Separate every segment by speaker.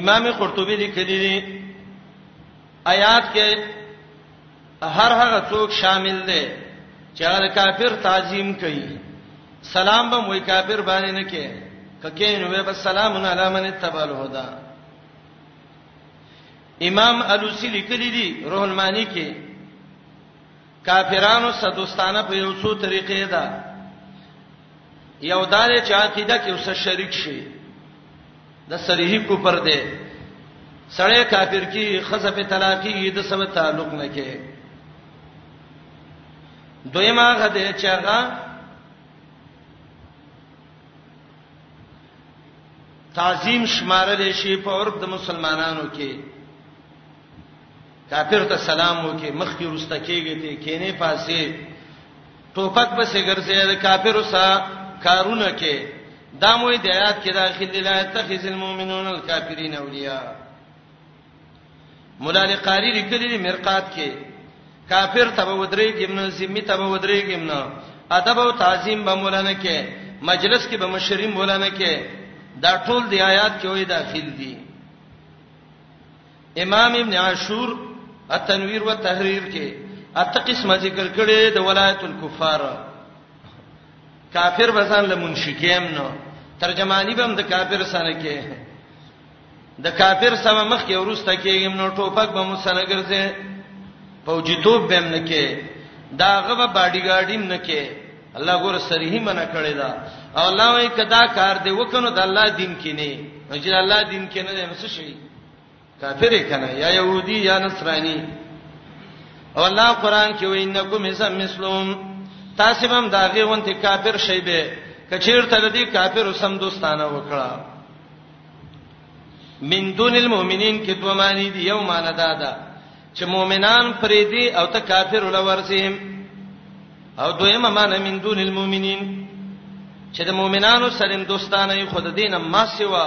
Speaker 1: امام قرطبي لیکلی دی آیات کې هر هغه څوک شامل دی چې هغه کافر تعظیم کوي سلام به موي کافر باندې نه کې ککې نو به سلام علی من تبال هدا امام الوسی لیکلی دی روح المانی کې کافرانو سره دوستانه په یو څو طریقې ده یو دار چې عقیده کې اوسه شریک شي د صریح کو پر دی سړی کافر کی خزه په طلاقی د سم تعلق نه کې دویما غده چې هغه تعظیم شمارل شي په اور د مسلمانانو کې کافر ته سلام وکي مخ کې رسته کېږي ته کینه پاسې ټوپک به سګرځي د کافر سره کارونه کې دا موي د آیات کې داخل دی لا تخذ المؤمنون الکافرین اولیاء مولا لقاری لیکلی دی مرقات کې کافر تبه ودرې کې نو ذمہ تبه ودرې کې نو ادب او تعظیم به مولانا کې مجلس کې به مشری مولانا کې دا ټول دی آیات کې وې داخل دي امام ابن عاشور التنویر و تحریر کې اته قسمه ذکر کړي د ولایت الکفار کافر بسان له منشکیم نو ترجمانی به هم د کافر سره کې د کافر سره مخ کې ورسته کېږم نو ټوپک به مو سره ګرځي فوجي توپ به هم نه کې دا غو باډي ګاډي هم نه کې الله ګور صریح منع کړی دا او الله وايي کدا کار دی وکنو د الله دین کې نه نو چې الله دین کې نه نو څه شي کافر کنه یا يهودي یا نصراني او الله قران کې وینکم اسم مسلم تاسو هم دا غوونته کافر شي به کچیر ته دې کافر سم دوستانه وکړه من دون المؤمنین کې دوه معنی دی یو معنی دا ده چې مؤمنان پرې دي او ته کافر ولورسیم او دویمه معنی من دون المؤمنین چې د مؤمنانو سره دوستانه خود دینه ما سیوا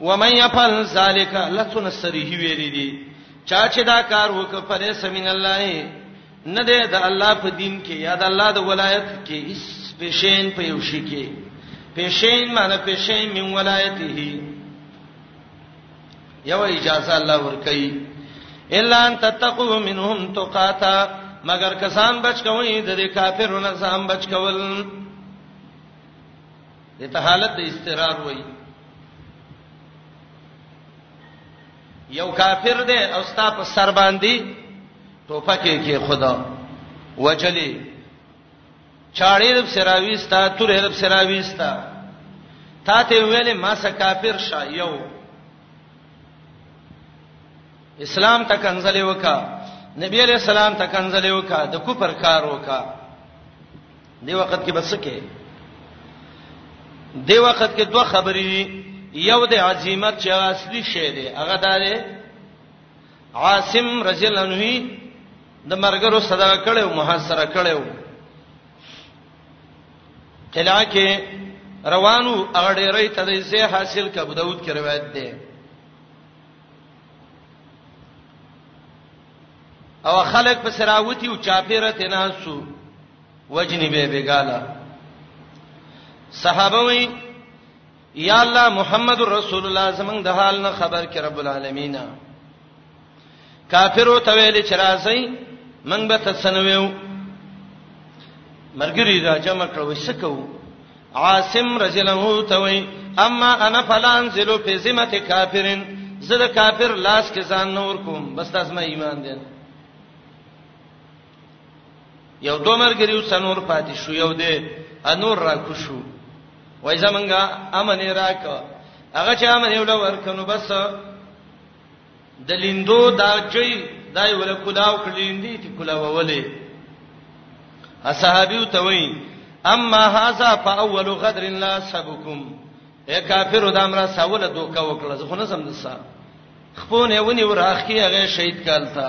Speaker 1: ومن يفعل ذلك لتن سریه ویری دی چا چې دا کار وک پرې سمین الله نه دی د الله په دین کې یا د الله د ولایت کې اس پېشین په یو شي کې پېشین معنی پېشین من ولایته یو اجازه الله ورکړي الا ان تتقوا منهم تقاتا مگر کسان بچ کوي د کافرونو ځان بچ کول دته حالت د استقرار وای یو کافر دی او ستا په سر باندې ټوپکې کې خدا وجلی چاړې د سراوي ستا تورې د سراوي ستا تا ته ویلې ما سه کافر شا یو اسلام ته کنځلې وکا نبی علیہ السلام ته کنځلې وکا د کوپر کار وکا دی وخت کې بس کې دی وخت کې دوه خبرې دي یو د عظمت چې اصلي شی دی هغه دا دی عاصم رضی الله عنه د مرګرو صدا کړو محاصره کړو قلعه کې روانو هغه ډېرې ته د زه حاصل ک ابو داود کې روایت ده او خلک په سراوتی او چاپیره تناسو وجنی به بیګاله صحابه وی یا الله محمد رسول الله زمنګ د حال نه خبر کې رب العالمین کافرو ته ویل چې راځي منګ به تسنویو مرګری را جمع کړو سکو عاصم رضی الله عنه ته وی اما انا فلان زلو فی ذمه کافرن زه د کافر لاس کې ځان نور کوم بس تاسو ما ایمان دي یو دوه مرګري او څنور پاتې شو یو دې انور را کو شو وای زمونږه امن راک هغه چې امن یو لور کنو بس د لیندو دا چي دای ول کلاو کلیندې تی کلاو ولې اصحابي ته وای اما هاذا فاول غدر لا سبکم اے کافر د امر ساول دوکا وکړه زه خو نه سم دسا خپونه ونی وراخی هغه شهید کالتا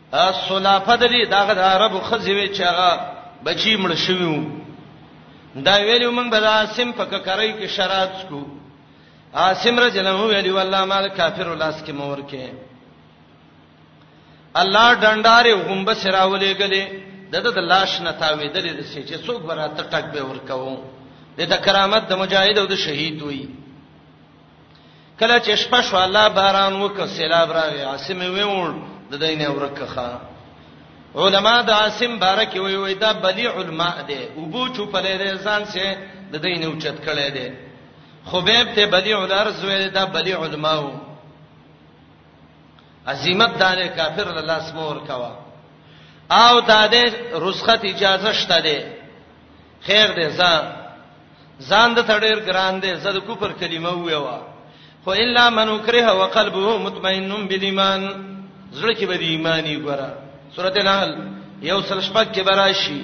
Speaker 1: السلافه د دې دغه د عربو خزي وی چې هغه بچی مړ شویو دا ویلو موږ به د عاصم په ککرۍ کې شراب څکو عاصم رجله ویلی والله مال کافر لاس کې مور کې الله ډنډاره غومب سراولې غلې د د لاش نه تاویدلې د سې چې څوک براته ټک به ورکاو د کرامت د مجاهد او د شهید وي کله چې شپه شو الله باران وکړ سیلاب راغی عاصم ویوړ د دینه ورکخه علما د عاصم بارک وی وی دا بلیع الماء دی او بو چوپلې دی ځان سه د دینه اوچت کړي دی خبیب ته بلیع الارض وی دا بلیع الماء عظمت دار کافر الله سمور کوا او دا دې رسخت اجازه شته دی خیر دې ځان ځان د تړیر ګران دې زده کو پر کلمه ویوا خو الا من وکره وقلبه مطمئن بالایمان زړه کې به دی ایمانی ګره سورته نحل یو سل شپږ کې براشي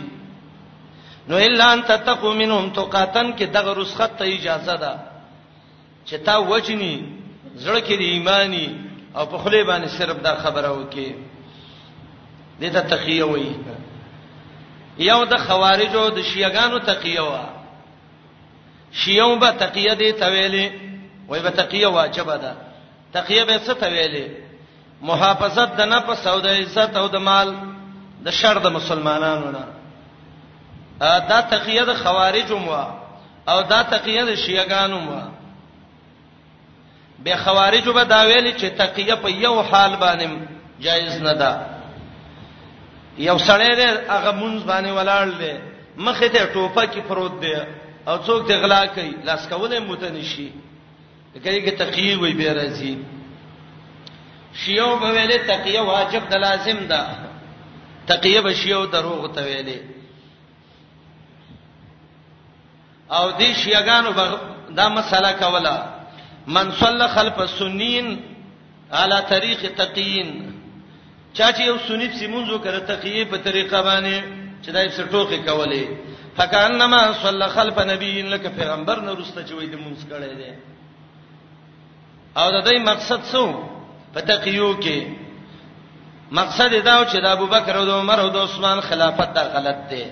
Speaker 1: نو الا ان تتقو منهم تقاتن کې دغه رسخت ته اجازه ده چې تا وجنی زړه کې د ایمانی او په خله باندې صرف دا خبره وکي دې ته تقیه وایي یو د خوارجو د شیعاګانو تقیه وا شیعو به تقیه دې تویلې وای به تقیه واجب ده تقیه به څه تویلې محافظت د نفس او د عزت او د مال د شر د مسلمانانو نه دا تقیه د خوارج مو او دا تقیه د شیعاګانو مو به خوارج به دا ویل چې تقیه په یو حال باندې جایز نه ده یو سړی دی هغه مونږ باندې ولاړ دی مخې ته ټوپه کې پروت دی او څوک دی غلا کوي لاس کولې متنشي کله کې تقیه وي به راځي شیعو به ویلې تقیه واجب د لازم ده تقیه به شیعو دروغ ته ویلې او دې شیعاګانو دا مسله کوله من صلی خلف السنین اعلی طریق تقین چا چې یو سنی په منځو کړه تقیه په طریقه باندې چې دای په ټوخه کولې فکانما صلی خلف نبی لک پیغمبر نه رسته چې وې د مونږ کړه دې او د دې مقصد څو په تقیو کې مقصد دا و چې د ابوبکر او د عمر او د عثمان خلافت دا غلط دی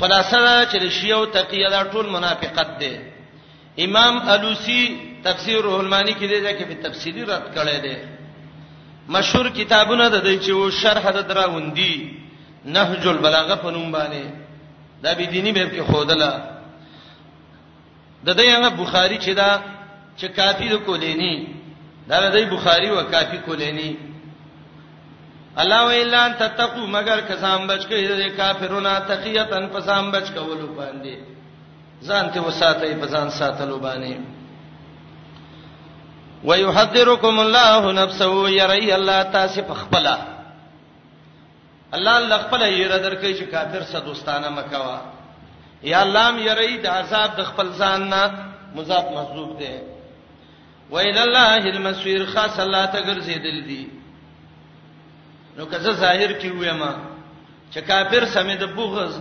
Speaker 1: خلاصه چې شیعه او تقیه دا ټول منافقت دی امام الوسی تفسیر روح المانی کې دی چې په تفصیلی رد کړی دی مشهور کتابونه د دې چې و شرح د دراوندی نهج البلاغه په نوم باندې دا به دینی به کې خودله د دې هغه بخاری چې دا چې کافی د کولینی دا د بخاری او کافی کولینی الله ویلا ان تتقو مگر کسان بچ کې د کافرونو تقیتن پسام بچ کولو باندې ځان ته وساتئ په ځان ساتلو باندې ويحذركم الله نفسه يري الله تاسو په خپل الله الله خپل یره درکې چې کافر سره دوستانه مکوا یا الله م یری د عذاب د خپل ځان نه مضاف محذوب دی ویل الله المسویر خاص الله ته ګرځیدل دي نو که زه ظاهر کې وایم چې کافر سمې د بغض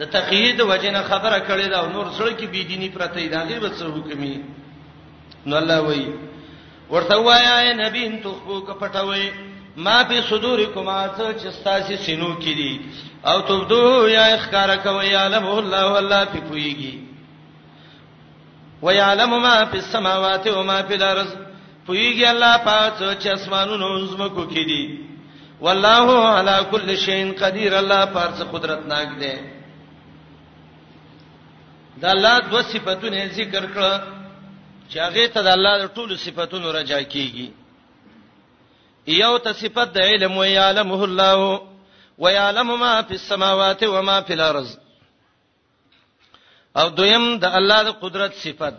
Speaker 1: د تقیید وجنه خبره کړې ده او نور سره کې بی دینی پرته دی هغه به څه حکمي نو الله وایي ورته وایا اے نبی ان تخبو ک پټوي ما په صدور کوما څه چې ستاسو سینو کې دي او تبدو یا اخکار کوي علم الله الله په پويږي ويعلم ما في السماوات وما في الارض پویږي الله پاک چې اسمانونو او زمکو کې دي والله على كل شيء قدير الله پاک څه قدرت ناک دی دا الله د صفاتونو ذکر کړ چې هغه ته د الله د ټولو صفاتونو رجا کیږي یو ته صفات د علم و یعلمه الله و یعلم ما فی السماوات و ما فی الارض او دویم د الله د قدرت صفت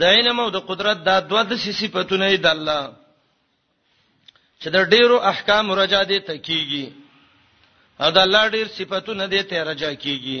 Speaker 1: د علم او د قدرت دا دوه د صفاتونه دي د الله چې د ډیرو احکام رجا دي تکیږي او د الله ډیر صفاتونه دي ته رجا کیږي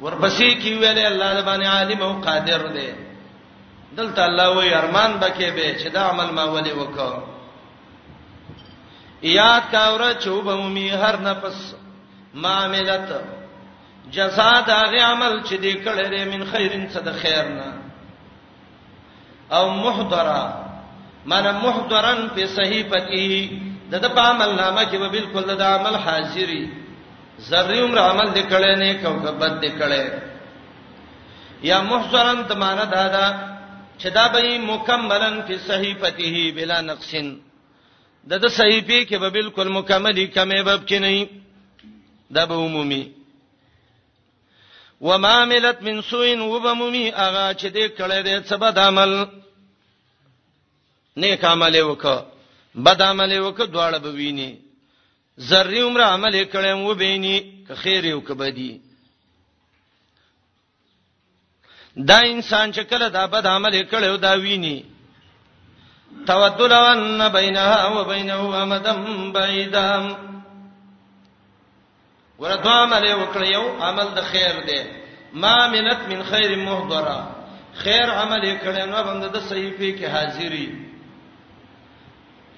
Speaker 1: ورپسې کی ویل الله د باندې عالم او قادر دی دلته الله وی ارمان بکې به چې دا عمل ما ولي وکړ یاد کا ور چوبه می هر نفس ما عملت جزاء دا غي عمل چې دې کړې من خیرن صد خیر نه او محضرا معنی محضرا په صحیفته د د په عمل نامه کې به بالکل د عمل حاضری ذری عمر عمل دې کړي نه کو کبد دې کړي یا محضرا د معنی دا ده چې دا به مکملا په صحیفته بلا نقصن د د صحیفه کې به بالکل مکملی کمې باب کې نه دا به عمومي وما عملت من سوء وبمومي اغا چې دې کړه دې څه بد عمل نیک عمل وکړه بد عمل وکړه دواړه به ویني ذری عمر عمل کړم و بیني که خیر یو که بدی دا انسان چې کله دا بد عمل کړو دا ویني تودل ان بینها و بینه امدم بعیدام ورته عمل وکړ یو عمل د خیر دی ما منت من خیر محضره خیر عمل کړي نو بنده د صحیفه کې حاضری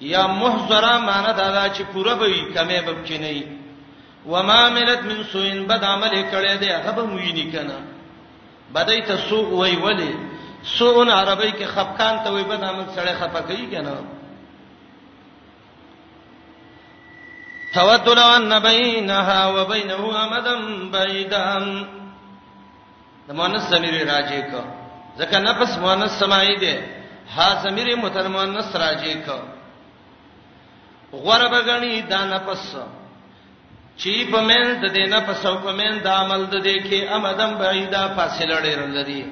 Speaker 1: یا محضره معنی دا ده چې پوره به وي کمه به کې نه وي وما عملت من سوء بد عمل کړي دی هغه به مویني کنه بدای ته سوء وی ولی سوء عربی کې خفقان ته وی بد عمل سره خفقې کنه تود لو ان بینها وبینه امدا بعیدا د مؤنث ضمیر راجع ک ځکه نفس مؤنث سماعی دی ها ضمیر متمؤنث راجع ک غره بغنی دا نفس چی په من د دې نفس او په من د عمل د دې کې امدم بعیدا فاصله ډېر لري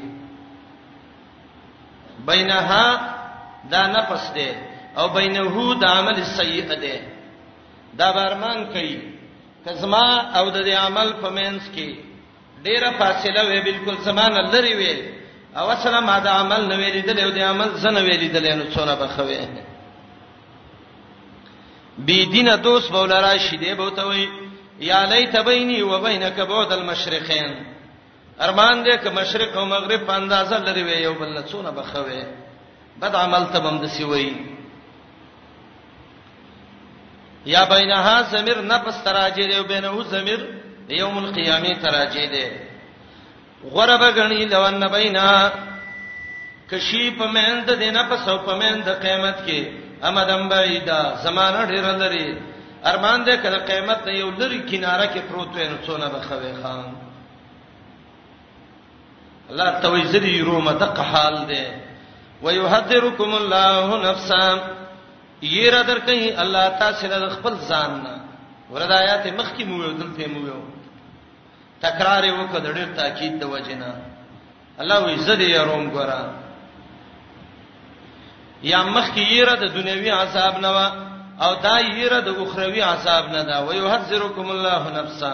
Speaker 1: بینها دا نفس دی او بینه د عمل سیئ دی دا برمان کوي کزما او د عمل په منځ کې ډیره فاصله وې بالکل زمانه لري وې او سره ما دا عمل نه ویلې دلې او دې عمل زنه ویلې دلې نو څونه بخوي بی دینه دوست بولا راشي دی بوته وي یا لیت بیني و بینک بعد المشرقین ارمان دې ک مشرق او مغرب په اندازه لري وې یو بل څونه بخوي بد عمل ته بم دسی وای یا بینها زمیر نفس تراجه دی او بینه زمیر یوم القیامه تراجه دی غرب غنی لون بینا کشی په مند د نفس او په مند د قیامت کې امدم بعیدا زمانہ ډیر لري ارمان دې کړه قیامت ته یو لری کناره کې پروت وې نو څونه بخوي خان الله توي زدي روم دق حال ده ويحذركم الله نفسا ير درکې الله تاسو له خپل ځان نه وردا آیات مخ کې مو دلته مو یو تکرار یو کډ ډېر تاکید د وجنه الله وي زدي يروم ګره یا مخ کې ير د دنیوي عذاب نه وا او دا ير د اخروی عذاب نه دا ويحذركم الله نفسا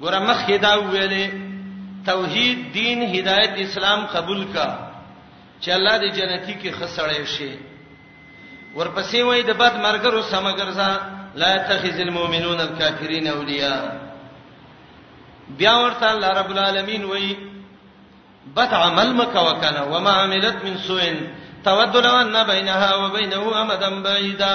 Speaker 1: ګوره مخکې دا ویلې توحید دین هدایت اسلام قبول کا چې الله دې جنتی کې خسړې شي ورپسې وای د بد مرګرو سمګرزا لا تخذ المؤمنون الكافرین اولیاء بیا ورته الله رب العالمین وای بد عمل مکه وکنه وما عملت من سوء تود لو ان بینها وبینه امدا بعیدا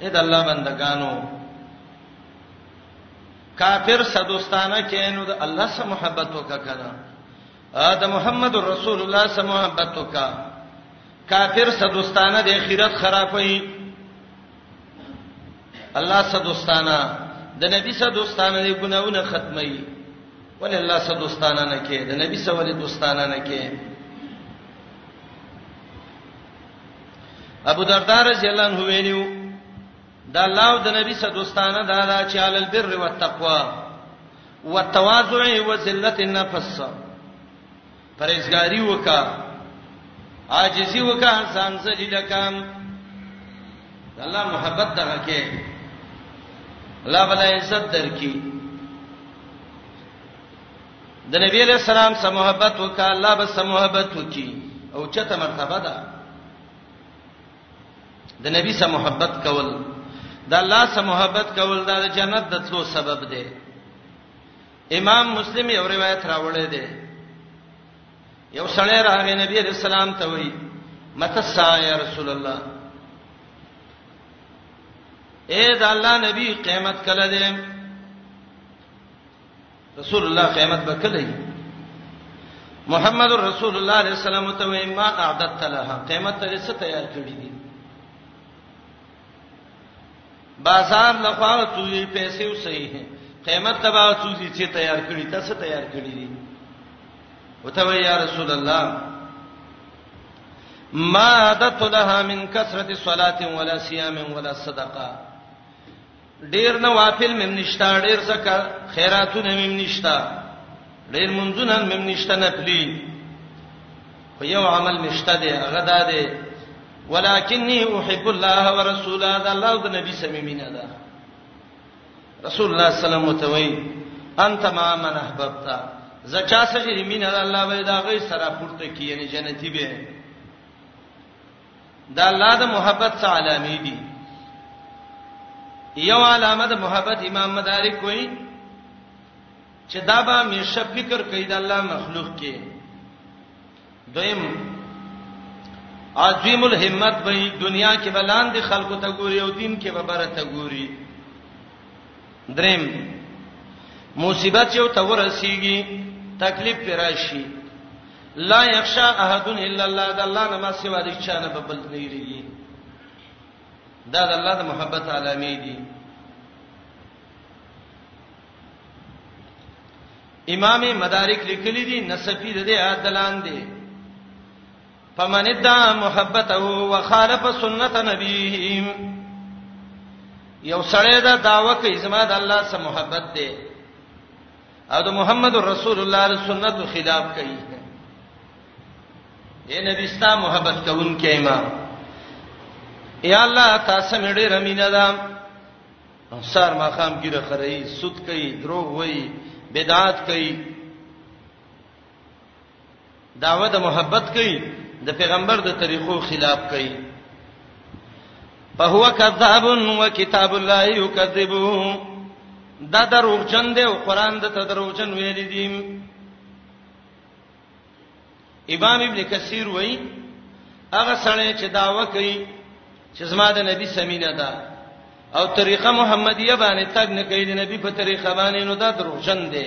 Speaker 1: اې د الله بندگانو کافر صدوستانه کینو د الله سره محبت وکړه ا د محمد رسول الله سره محبت وکړه کافر صدوستانه د اخرت خرابوي الله صدوستانه د نبی صدوستانه د ګناونه ختمي ولې الله صدوستانه نه کې د نبی سره ولې دوستانه نه کې ابو درداء رضی الله عنه ویلو دا الله او د نبی صلی دوستانه دا دا چې عل البر والتقوا والتواضع وذلت النفس پرېزګاری وکا عاجزی وکا ځان ذلیل کام الله محبت دغه کې الله بل عزت درکې د نبی علیہ السلام سره محبت وکړه الله به سره محبت وکړي او چته مرتبه ده د نبی سره محبت کول د الله سره محبت کول د جنت د تلو سبب دی امام مسلم یو روایت راوړی دی یو سړی راغی نبی علیہ السلام ته وی متى سا یا رسول الله اے د الله نبی قیامت کله دی رسول الله قیامت به کله وي محمد رسول الله علیه السلام ته وای ما اعددت لها قیامت ته څه تیار کړی دي بازار لخوا ته یې پیسې وسې قیامت ته به څه دي چې تیار کړی تاسو تیار کړی دي وته وای یا رسول الله ما اعددت لها من کثرت صلاه ولا صيام ولا صدقه ډیر نوافل مم نشتا ډیر زکه خیراتونه مم نشتا ډیر منځونه مم نشتا نفلی خو یو عمل مشته دی هغه دا دی ولکنی احب الله ورسوله دا الله او نبی سمیمینه ده رسول الله صلی الله علیه وسلم متوي انت ما من احببت زچا سجری مین الله وای دا غي سره پورته کی یعنی جنتی به دا الله د محبت څخه علامې دي یو علامه د محبت امام مدارک وایي چې دا به مشه فکر کوي د الله مخلوق کې دویم عظیم الهمت به دنیا کې بلاندې خلکو ته ګوري او دین کې به بره ته ګوري دریم مصیبت یو تور رسیږي تکلیف پر راشي لا یخشا احد الا الله د الله نه ما سوا د چا نه ببل نه یریږي دا د الله د محبت علامې دي امام مدارک لیکلی دي نسفی د دې عدلان دي فمن ادعى محبته وخالف سنت نبيه یو سړی دا داوا کوي زما د الله سره محبت ده او د محمد رسول الله د سنت خلاف کوي اے نبی ستا محبت کوون کیما یا الله تاسو مې ډېر امینه ده سار ما خام ګیره خړی سود کوي دروغ وایي بدعات کوي دعوه د محبت کوي د پیغمبر د طریقو خلاف کوي فهو کذاب وکتاب الله یکذبو دا دروغجن دی او قران د تدروغجن ویل دي امام ابن کثیر وایي هغه سړی چې داوا کوي چې زما د نبی سمینه ده او طریقه محمدیه باندې تګ نه کوي د نبی په طریقه باندې نو دا دروغجن دی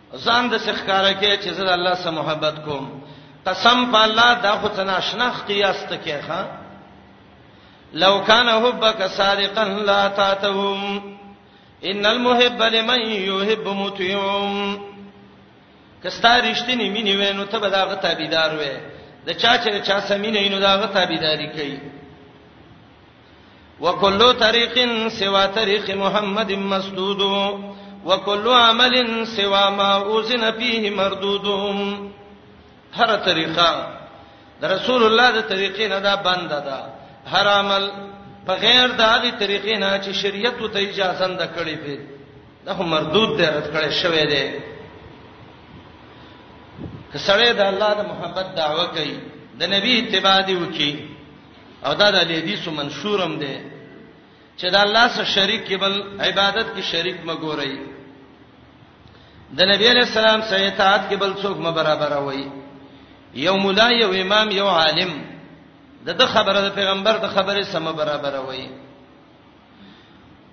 Speaker 1: ځان د سخکاره کې چې زه الله سره محبت کوم قسم په الله دا خو څنګه شناخ قیاس ته کې ښا لو کان حبک صادقا لا تاتهم ان المحب لمن يحب مطيعم کستا رښتینی مینې وینو ته به دا غته بيدار وې د چا چې چا سمینې نو دا غته بيداری کوي وکل طریق سوا طریق محمد مسدود وکل عمل سوا ما اوزن فيه مردود هر طریقه د رسول الله د طریقې نه دا بند ده هر عمل په غیر د هغه طریقې نه چې شریعت ته اجازه نه کړې په دا هم مردود دی رد کړي شوی دی کسړې د الله د محبت دعوه کوي د نبی اتباع دی وکي او دا د حدیث منشورم دی چې دا الله سره شریک کې بل عبادت کې شریک مګورئ د نبی علیہ السلام سره اطاعت کې بل څوک م برابر وای یو مولا یو امام یو عالم د د خبره د پیغمبر د خبره سم برابر وای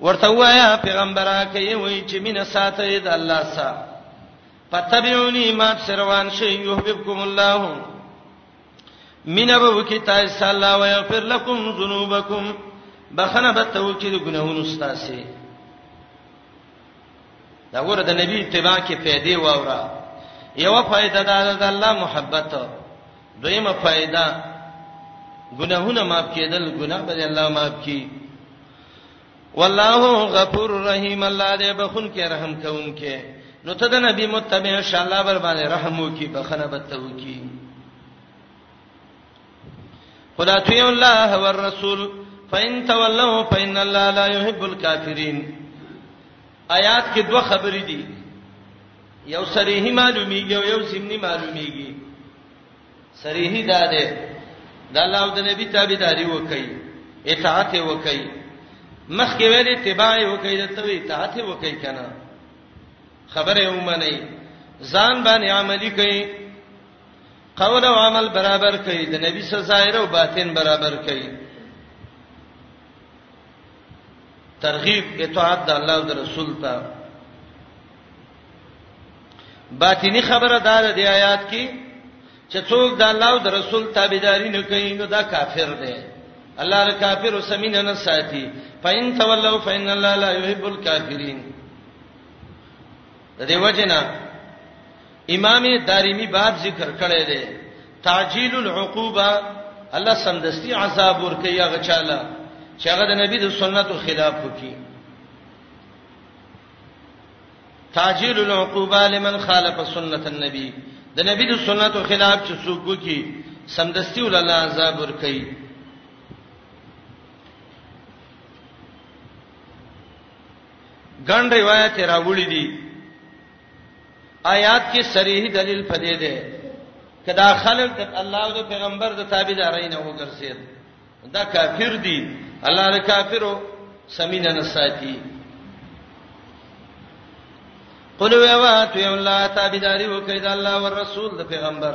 Speaker 1: ورته وایا پیغمبره کوي وای چې مینه ساته د الله سره پتبعونی ما سروان شي يحببكم الله مینه به وکي تاسو الله او یغفر لكم ذنوبکم بخنه به ته وکي د ګناهونو ستاسو دا ګوره د نبی اتباع کې پیدا واورا یو فائدہ دا د الله محبت دویمه فائدہ ګناهونه معاف کېدل ګناه به الله معاف کړي والله غفور رحیم الله دې بخون کې رحم کوم کې نو ته د نبی متبع ان شاء الله بر باندې رحم وکي بخنه بته وکي خدا توی الله والرسول فإن تولوا فإن الله لا يحب الكافرين آیات کې دوه خبرې دي یو صریحي معلومیږي او یو سیمني معلومیږي صریحی دا ده د الله او د نبی تابعداري وکړي اطاعت وکړي مخکې ویل اتباع وکړي د توي اطاعت وکړي کنه خبره ومني ځان باندې عملی کوي قول او عمل برابر کوي د نبی سره ظاهر او باطن برابر کوي ترغیب اطاعت د الله او د رسول ته باطینی خبره دار دی آیات کې چې څوک د الله او د رسول تابعداري نه کوي نو دا کافر دی الله له کافر سمین نه ساتي فإن تولوا فإن الله لا يحب الكافرين د دې وجنه امام دارمی باب ذکر کړی دی تعجیل العقوبه الله سمدستی عذاب ورکي هغه چاله چې هغه د نبی د سنتو خلاف وکي تعجیل العقوبه لمن خالف سنت النبی د نبی د سنتو خلاف چې څوک وکي سمدستی ول الله عذاب ورکي ګڼ روایت راوړي دي آیات کې صریح دلیل پدې ده کدا خلق د الله او د پیغمبر د تابعداري نه وګرځید دا کافر دي الله د کافرو سمینه نه ساتي قل ویوا تو الله تابعداري وکړئ د الله او رسول د پیغمبر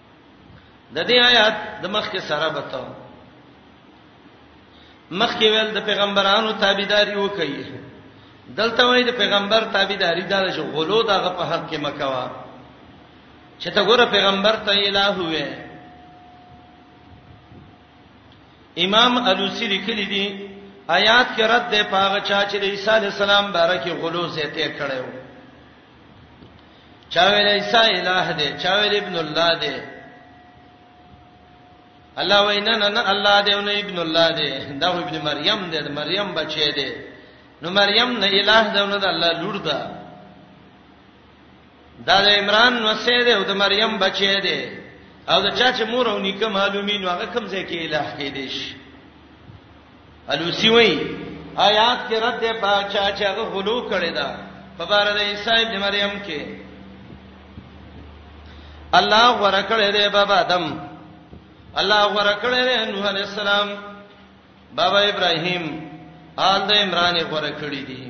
Speaker 1: د دې آیات د مخ کې سره بتاو مخ کې ویل د پیغمبرانو تابعداري وکړي دلته وایي د پیغمبر تابعداري دا چې غلو دغه په حق کې مکوا چې ته ګوره پیغمبر ته الہ وې امام الوسی لیکلی دی آیات کې رد ده پاغه چا چې د عیسی علی السلام بارکه غلو زیته کړو چا ویل عیسی الہ دی چا ویل ابن الله دی الله وینا نه نه الله دی او نه ابن الله دی دا ابن مریم دی د مریم بچی دی نو مریم نه الہ دی او نه د الله لور ده دا د عمران وسه دی او د مریم بچی دی او دا چا چې مور او نیکه معلومین هغه کوم ځای کې الہ کې دي شي الوسی وای آیات کې رد ده په چا چې هغه غلو کړی دا په بار د عیسی ابن مریم کې الله ورکړې ده بابا آدم الله ورکړې ده نوح علی السلام بابا ابراهیم آل د عمران ورکړې دي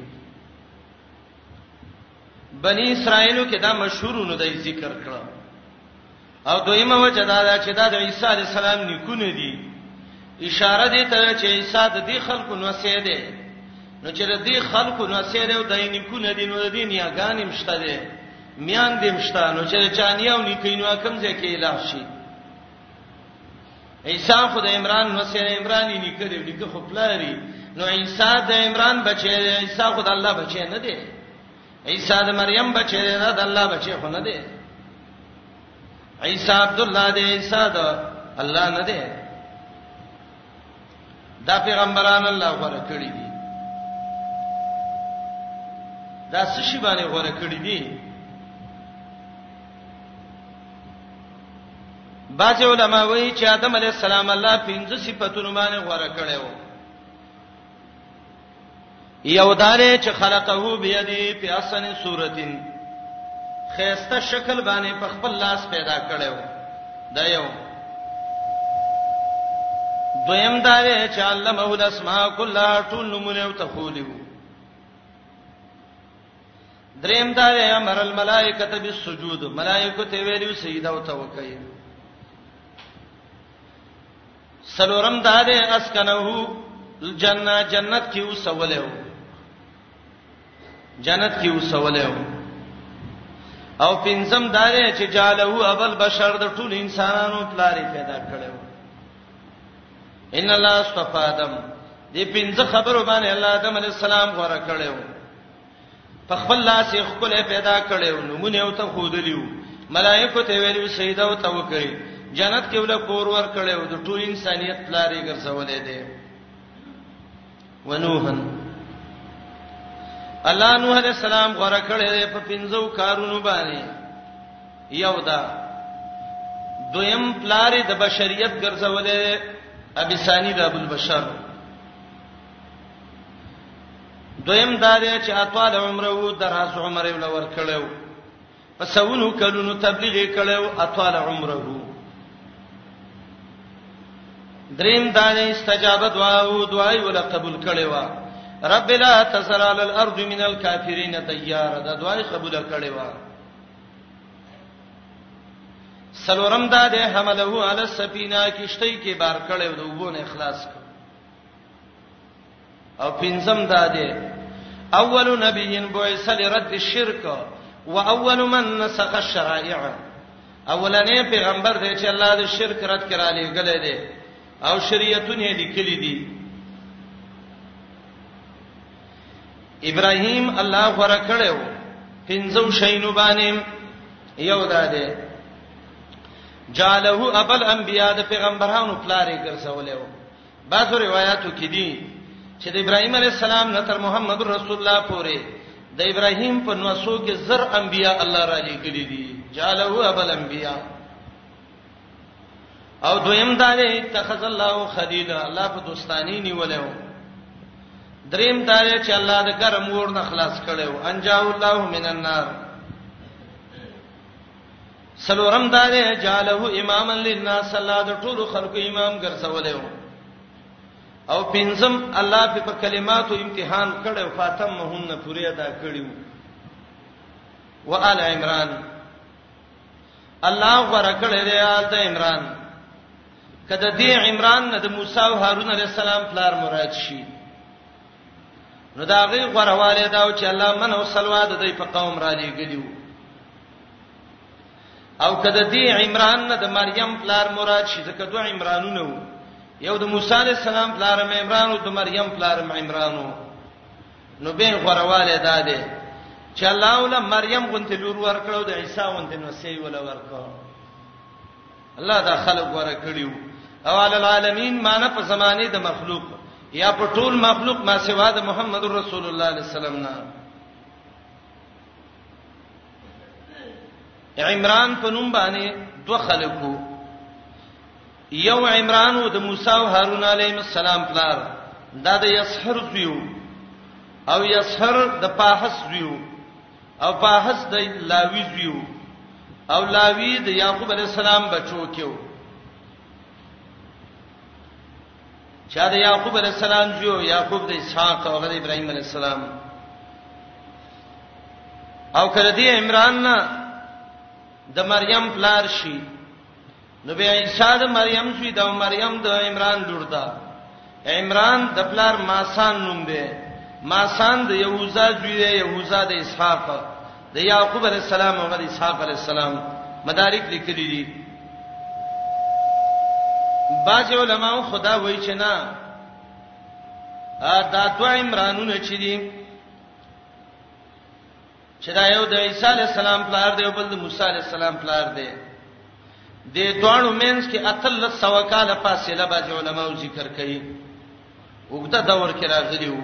Speaker 1: بنی اسرائیلو کې دا مشهورونه د ذکر کړه او دویمه وجه دا ده چې دا د عیسی علی السلام نیکونه دي اشاره دي ته چې عیسی د دې خلکو نو سه دی نو چې د دې خلکو نو سه دی او د نیکونه دي نو د دې نیاګان مشته دي میان دې مشته نو چې چانیاو نیکینو کم ځکه الهشي عیسی خو د عمران نو سره عمران یې نکړ دی نکړ خو پلاری نو عیسی د عمران بچی دی عیسی خو د الله بچی نه دی عیسی د مریم بچی دی نه د الله بچی خو نه دی عیسی عبد الله دی عیسی د الله نه دی دا پیغمبران الله غوړه کړی دي دا څه شی باندې غوړه کړی دي بعض علما وایي چې آدم علی السلام الله پنځه صفاتونه باندې غوړه کړي وو یو دارې چې خلقه بيدی په اسن صورتین خيسته شکل باندې په خپل لاس پیدا کړي وو دا یو دویم دارې چې علمه الاسماء کلها ټول نمونه او تخولیو دریم دا دی امر الملائکه ته بالسجود ملائکه ته ویلو سجده او توکل سلورم دا دی اسکنه الجنه جنت کې وسوله و جنت کې وسوله و او پنځم دا دی چې جاله اول بشر د ټول انسانانو پلاری پیدا کړو ان الله استفادم دې پنځه خبرو باندې الله آدم علی السلام غوړه کړو په خپل لاس یې خپل پیدا کړي او نمونه او ته خودلیو ملائکه ته ویلو سیدا او توکل جنت کې ولا کور ور کړي او د ټول انسانيت لاري ګرځولې دي ونوحن الله نوح عليه السلام غره کړي په پنځو کارونو باندې یو دا دویم پلاری د بشریت ګرځولې ابي ثاني د ابو البشر دویم دا دی چې اطوال عمره وو دراز عمره ول ورکړیو په سونو کلونو تبلیغ کړیو اطوال عمره وو دریم دا دی استجابه دعا او دعا ول قبول کړیو رب لا تسر علی الارض من الکافرین تیار دا دعا قبول کړیو سلورم دا دی حمله علی السفینه کیشته کې بار کړیو د وبونه اخلاص کړ او پنځم دا دی اول نبی بعث لرد الشرك واول من نسخ الشرائع اولنې پیغمبر دی چې الله د شرک رد کړه لګلې دی او شریعتونه لیکلي دي ابراهيم الله غره کړو پنځو شینو باندې یو دا دی جاله ابل انبیاء د پیغمبرانو پلارې ګرځولې وو بعض روایتو کې دي چې د ابراهيم عليه السلام نه تر محمد رسول الله پورې د ابراهيم په نوسو کې زر انبيا الله را لېږلي دي جاله ابل انبيا او دویم دا دی اتخذ الله خلیلا الله په دوستانی نیولیو دریم دا دی چې الله د ګرم ور نه خلاص کړو انجا الله من النار څلورم دا دی جاله اماما للناس الله د ټولو خلکو امام ګرځولې و او پنځم الله په په کلماتو امتحان کړي او فاطم مهنه پوری ادا کړي و آل عمران الله ورکړې دی آل د عمران کله دې عمران نه د موسی او هارون علی السلام پلار مراد شي نو دا غي غرواله دا چې الله من او صلوات د په قوم را لېګلیو او کده دی عمران نه د مریم پلار مراد شي ځکه دوه عمرانونه وو یو د موسی علی السلام پلار عمران او د مریم پلار عمران نو به غرواله داده چې الله ول مریم غونته لور ورکړو د عیسی غونته نو سی ول ورکړو الله دا خلق ورکړیو او علی العالمین معنی په زمانه د مخلوق یا په ټول مخلوق ما سوا د محمد رسول الله صلی الله علیه وسلم نه عمران په نوم باندې دوه خلکو یو عمران او د موسی او هارون علیهم السلام پلار دا د یسحر زیو او یسحر د پاحس زیو او پاحس د لاوی زیو او لاوی د یعقوب علی السلام بچو کېو چا د یعقوب علی السلام جو یعقوب د اسحاق او غد ابراهیم علی السلام او کړه دی عمران نه د مریم پلار شي نو بیا عیسی د مریم شي د مریم د عمران لور ده عمران د پلار ماسان نوم دی ماسان د یهوذا جوی دی یهوذا د اسحاق د یعقوب علی السلام او د اسحاق علی السلام مدارک لیکلي دي باج علماء خدا وایي چې نه دا دوه عمرانونه چې دي چې دا یو د عیسی علی السلام پلار دی او بل د موسی علی السلام پلار دی د دوانو مینس کې اتل سو کال فاصله باج علماء ذکر کوي وګړه دور کې راغلی وو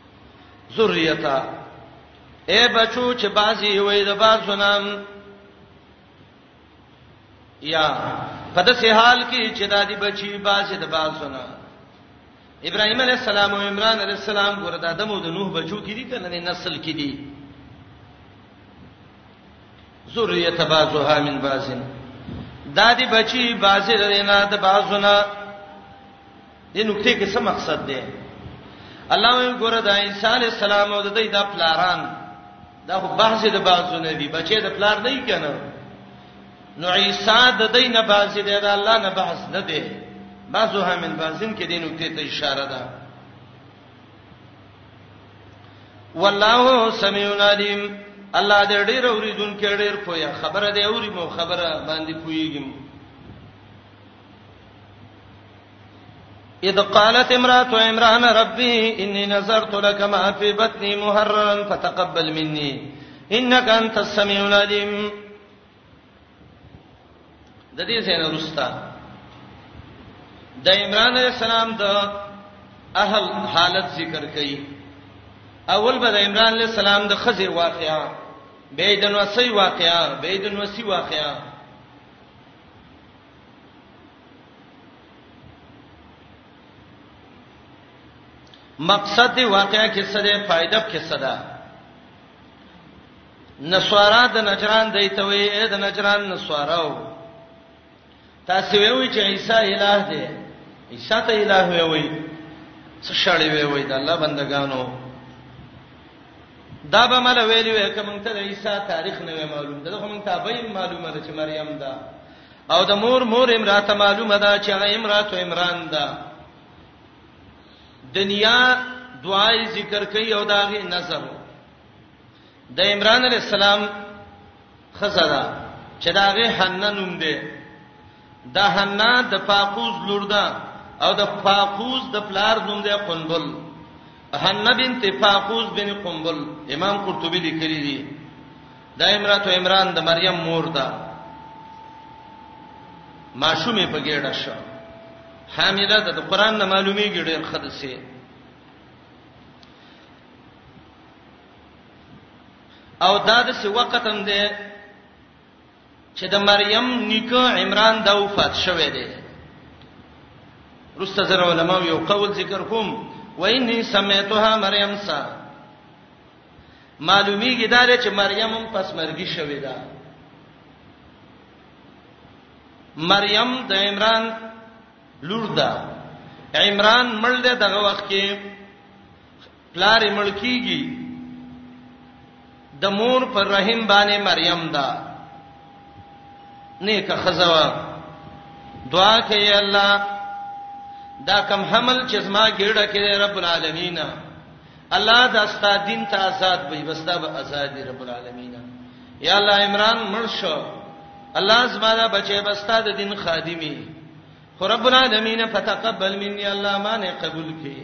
Speaker 1: ذریتا اے بچو چې بازي وې د بازونام یا په داسې حال کې چې د دې بچي بازي د بازونه ابراهيم عليه السلام او عمران عليه السلام ګور د ادم او د نوح بچو کې دي کنه نسل کې دي ذریه تبازها من بازن دا دي بچي بازي د نه د بازونه دې نقطې کې څه مقصد دی الله وی ګوره دا عیسی علی السلام او د دې د پلاران دا خو بحث د بازو نه دی بچي د پلار نه کینو نو عیسی د دې نه بحث دی دا الله نه بحث نه دی بازو همین بازین کې دې نقطې ته اشاره ده والله سميع عليم الله دې ډېر اوریدونکو ډېر پوهه خبره دې اوري مو خبره باندې پويګم اذ قالت امراه عمران ربي اني نذرت لك ما في بطني محررا فتقبل مني انك انت السميع العليم د دې څنګه رستا د عمران عليه السلام د اهل حالت ذکر کړي اول به د عمران عليه السلام د خزي واقعا به د نوسي واقعا به د نوسي واقعا مقصد دی واقعا کې څه ده فائدہ کې څه ده نسوارا د نجران دیته وي د نجران نسواراو تاسو وی چې عیسی الہ دی عیسی ته الہ وی وی څه شړې وی وی د الله بندگانو دا به مل ویلی وی کوم ته د عیسی تاریخ نه معلوم ده خو مونږ ته به معلومه ده چې مریم ده او د مور مور امراته معلومه ده چې هغه امراته عمران ده دنیا دعای ذکر کوي او داغه نظر د عمران علی السلام خزدا چې داغه حنه نوم دی د حنه د فاقوز لور ده او د فاقوز د پلار نوم دی قنبل حنه بنت فاقوز بن قنبل امام قرطبي لیکلی دی دا امرات او عمران د مریم مور ده ماشومه په ګډه شو حامله ده د قران نه معلومیږي ډېر خدسه او دا د څه وخت هم ده چې د مریم نیکه عمران دا وفات شوه دی رسته زره علماء یو قول ذکر کوم ویني سمعتها مریم سره معلومیږي دا چې مریم هم پس مرګي شوې ده مریم د عمران لور ده عمران مړ ده دغه وخت کې پلار مړ کیږي د مور پر رحم باندې مریم ده نیک خزوا دعا کوي الله دا کم حمل چې زما ګډه کې رب العالمین الله دا ستا دین ته آزاد وي بس دا به آزاد دی رب العالمین یا الله عمران مرشو الله زماره بچي بس تا د دین خادمي خو رب العالمین فتقبل مني الله مانه قبول کړي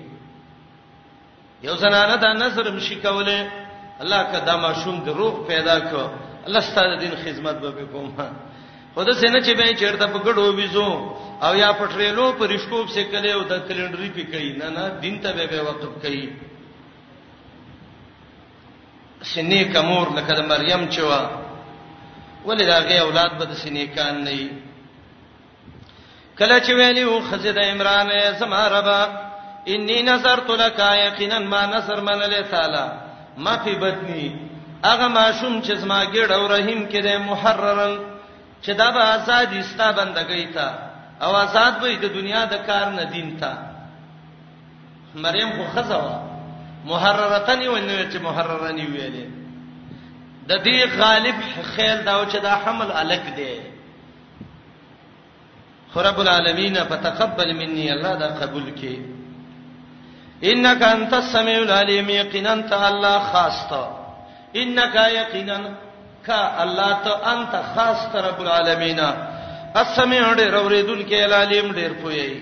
Speaker 1: یو زنانه دا نظر مشي کوله الله کدا ما شوم د روح پیدا کو الله ستاسو دین خدمت به کوم خو د سینه چې به چیرته په ګډو ویزو او یا په ټریلو په رښکوب سې کله او د کلندري په کوي نه نه دین ته به به وقف کوي سینې کمور لکه د مریم چې وا ولې دا غي اولاد به د سینې کان نه وي کله چې ویلی او خزه د عمران زما رب انی نظرت لك یقینا ما نظر منل تعالی ما فی بدنی هغه ماشوم چې زما ګډ او رحیم کې د محررن چې دا به آزاد استا بندګی تا او آزاد به د دنیا د کار نه دین تا مریم خو خزه وا محررتن یو نه چې محررنی ویلې د دې غالب خیال دا چې دا حمل الک دی رب العالمین فتقبل مني الله دا قبول کړي انك انت السميع العليم یقینا ته الله خاص ته انك یقینا کا الله ته انت خاص ته رب العالمین السميع ډېر اوریدونکي العليم ډېر پوهیږي